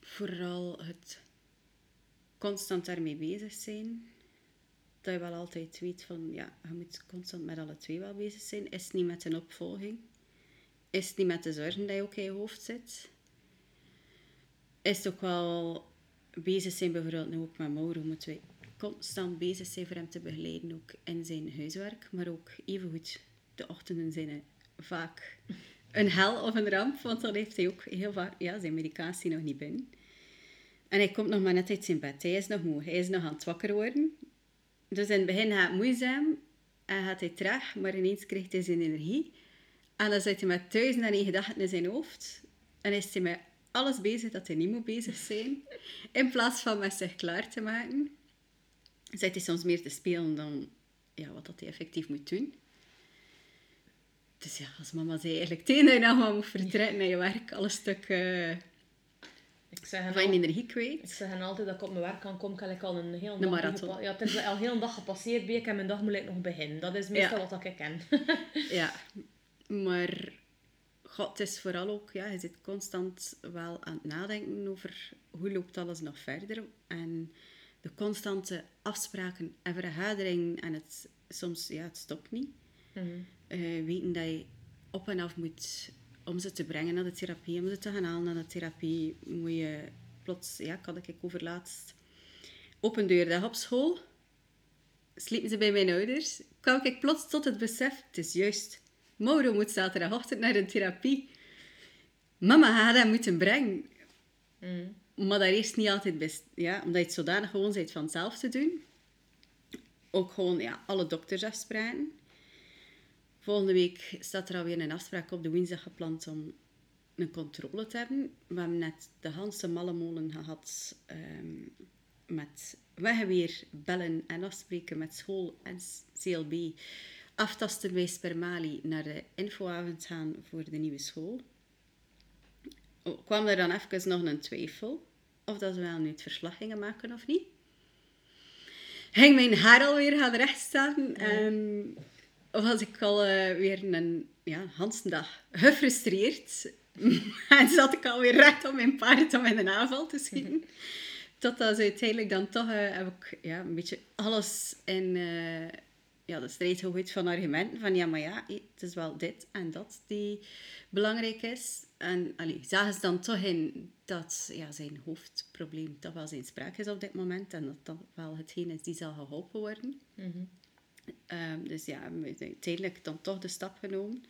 vooral het constant daarmee bezig zijn. Dat je wel altijd weet van, ja, je moet constant met alle twee wel bezig zijn. Is niet met een opvolging? Is niet met de zorgen je ook in je hoofd zit? Is ook wel bezig zijn, bijvoorbeeld nu ook met Mauro, moeten we constant bezig zijn voor hem te begeleiden, ook in zijn huiswerk. Maar ook evengoed, de ochtenden zijn vaak een hel of een ramp, want dan heeft hij ook heel vaak ja, zijn medicatie nog niet binnen. En hij komt nog maar net uit zijn bed. Hij is nog moe. Hij is nog aan het wakker worden. Dus in het begin gaat het moeizaam en gaat hij traag, maar ineens krijgt hij zijn energie. En dan zit hij met duizend en gedachten in zijn hoofd. En is hij met alles bezig dat hij niet moet bezig zijn. In plaats van met zich klaar te maken, zit hij soms meer te spelen dan ja, wat dat hij effectief moet doen. Dus ja, als mama zei eigenlijk tegen dat je moet vertrekken naar je werk, alle stuk eh, Ik zeg van je energie ik kwijt. zeg hen altijd dat ik op mijn werk kan komen, kan ik al een hele dag... marathon. Ja, het is al heel een dag gepasseerd bij ik en mijn dag moet ik nog beginnen. Dat is meestal Ja. wat ik ken. (laughs) Ja, maar God het is vooral ook, ja, je zit constant wel aan het nadenken over hoe loopt alles nog verder. En de constante afspraken en vergaderingen en het soms, ja, het stopt niet. Mhm. Eh, weten dat je op en af moet om ze te brengen naar de therapie, om ze te gaan halen naar de therapie, moet je plots, ja, kan ik over laatst open deurdag op school, sliepen ze bij mijn ouders, kwam ik plots tot het besef, het is juist, Mauro moet zaterdagochtend naar een therapie. Mama gaat hem moeten brengen. Mhm. Maar dat is niet altijd best, ja, omdat je het zodanig gewoon bent van zelf te doen. Ook gewoon ja, alle doktersafspraken. Volgende week staat er alweer een afspraak op de woensdag gepland om een controle te hebben. We hebben net de Hanse Mallemolen gehad ehm, met we weer bellen en afspreken met school en CLB. Aftasten bij Spermali naar de infoavond gaan voor de nieuwe school. Oh, kwam er dan even nog een twijfel of dat we wel nu het verslag gingen maken of niet. Ging mijn haar alweer gaan rechtstaan en was ik al eh, weer een ja, gefrustreerd. (laughs) en zat ik alweer recht op mijn paard om in een aanval te schieten. Totdat ze uiteindelijk dan toch eh, heb ik ja, een beetje alles in eh, ja, de strijd gegooid van argumenten. Van ja, maar ja, het is wel dit en dat die belangrijk is. En allee, zagen ze dan toch in dat ja, zijn hoofdprobleem toch wel zijn spraak is op dit moment. En dat dat wel hetgeen is die zal geholpen worden. Ehm, dus ja, uiteindelijk dan toch de stap genomen.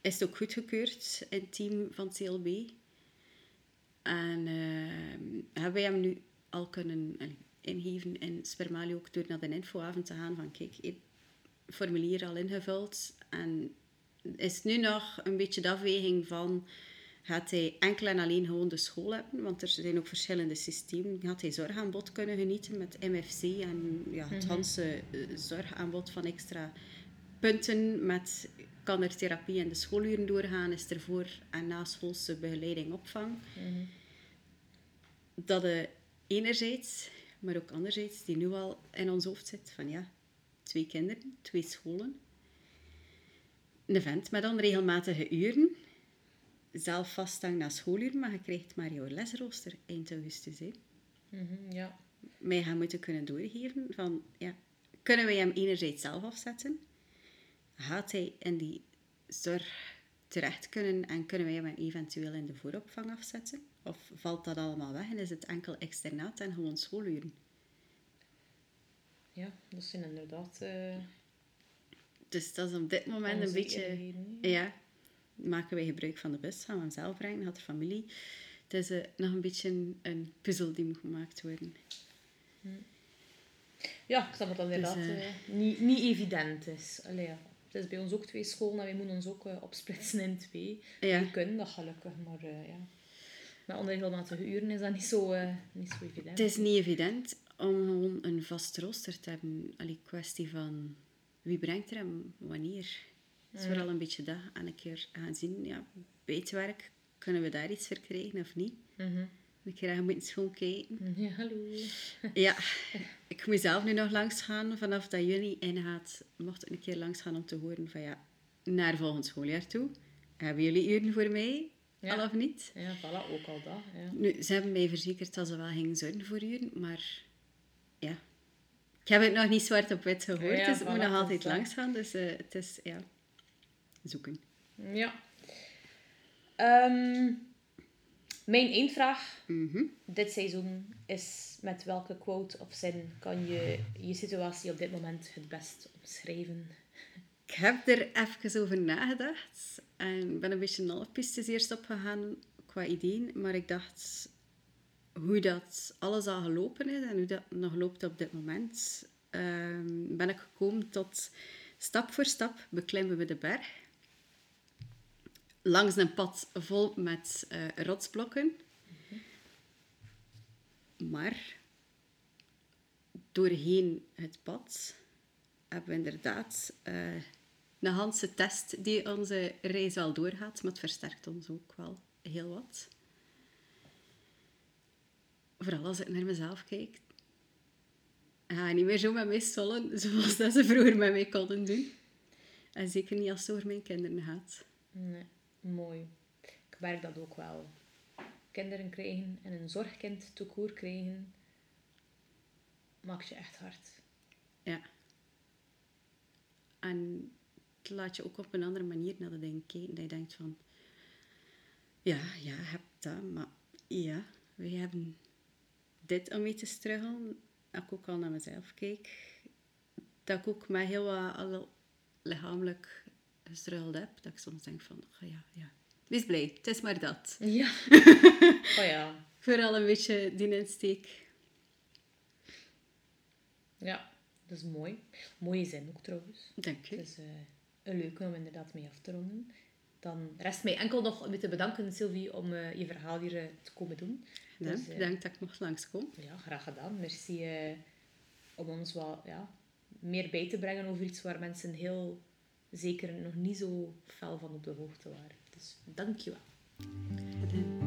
Is het ook goedgekeurd in het team van CLB. En ehm, hebben wij hem nu al kunnen ingeven in Spermalio ook door naar de infoavond te gaan van kijk, hier, formulier al ingevuld. En is nu nog een beetje de afweging van gaat hij enkel en alleen gewoon de school hebben, want er zijn ook verschillende systemen. Gaat hij zorgaanbod kunnen genieten met MFC en ja, het hele eh, zorgaanbod van extra punten met kan er therapie in de schooluren doorgaan, is er voor en na schoolse begeleiding opvang. Dat de enerzijds, maar ook anderzijds, die nu al in ons hoofd zit van ja, twee kinderen, twee scholen. Een vent met onregelmatige uren. Zelf vasthangen naar schooluren, maar je krijgt maar jouw lesrooster eind augustus. Hè. Mhm, ja. Mij gaan moeten kunnen doorgeven van, ja, kunnen wij hem enerzijds zelf afzetten? Gaat hij in die zorg terecht kunnen en kunnen wij hem eventueel in de vooropvang afzetten? Of valt dat allemaal weg en is het enkel externaat en gewoon schooluren? ja, dat zijn inderdaad... eh, Dus dat is op dit moment een beetje... Ja, maken wij gebruik van de bus, gaan we hem zelf brengen, had de familie. Het is eh, nog een beetje een, een puzzel die moet gemaakt worden. Ja, ik snap dat dat inderdaad eh, niet, niet evident is. Allee, ja. Het is bij ons ook twee scholen en wij moeten ons ook opsplitsen in twee. Ja. We kunnen dat gelukkig, maar ja. Met onregelmatige uren is dat niet zo, niet zo evident. Het is niet evident om gewoon een vast rooster te hebben. Allee, kwestie van wie brengt er hem, wanneer. Het is vooral een beetje dat. En een keer gaan zien, ja, bij het werk, kunnen we daar iets voor krijgen of niet? Mhm. Een keer gaan moeten schoon kijken. Ja, hallo. (laughs) Ja, ik moet zelf nu nog langs gaan. Vanaf dat juni ingaat, mocht ik een keer langs gaan om te horen van ja, naar volgend schooljaar toe. Hebben jullie uren voor mij? Ja. Al of niet? Ja, voilà, ook al dat. Ja. Nu, ze hebben mij verzekerd dat ze wel gingen zorgen voor uren, maar ja. Ik heb het nog niet zwart op wit gehoord, Ja, dus ik moet nog altijd langs gaan. Dus eh, het is, ja, zoeken. Ja. Ehm, mijn eindvraag Mhm. dit seizoen is met welke quote of zin kan je je situatie op dit moment het best omschrijven? Ik heb er even over nagedacht en ben een beetje een pistes eerst opgegaan qua ideeën, maar ik dacht hoe dat alles al gelopen is en hoe dat nog loopt op dit moment, ehm, ben ik gekomen tot stap voor stap beklimmen we de berg. Langs een pad vol met eh, rotsblokken. Maar doorheen het pad hebben we inderdaad eh, een Hanse test die onze reis wel doorgaat, maar het versterkt ons ook wel heel wat. Vooral als ik naar mezelf kijk. Ga niet meer zo met mij stollen zoals dat ze vroeger met mij konden doen. En zeker niet als het over mijn kinderen gaat. Nee, mooi. Ik merk dat ook wel. Kinderen krijgen en een zorgkind toekoor krijgen, maakt je echt hard. Ja. En het laat je ook op een andere manier naar de dingen kijken. Dat je denkt van... Ja, ja, je hebt dat, maar ja, we hebben dit om mee te struggelen. Dat ik ook al naar mezelf kijk. Dat ik ook met heel wat lichamelijk gestruggeld heb. Dat ik soms denk van, oh ja, ja. Wees blij, het is maar dat. Ja. (laughs) oh ja. Vooral een beetje die insteek. Ja, dat is mooi. Mooie zin ook trouwens. Dank je. Het is eh, een leuke om inderdaad mee af te ronden. Dan rest mij enkel nog om je te bedanken, Sylvie, om eh, je verhaal hier eh, te komen doen. Ja, Dus, bedankt dat ik mocht langskomen. Ja, graag gedaan. Merci om ons wat ja, meer bij te brengen over iets waar mensen heel zeker nog niet zo fel van op de hoogte waren. Dus dank je wel. Bedankt.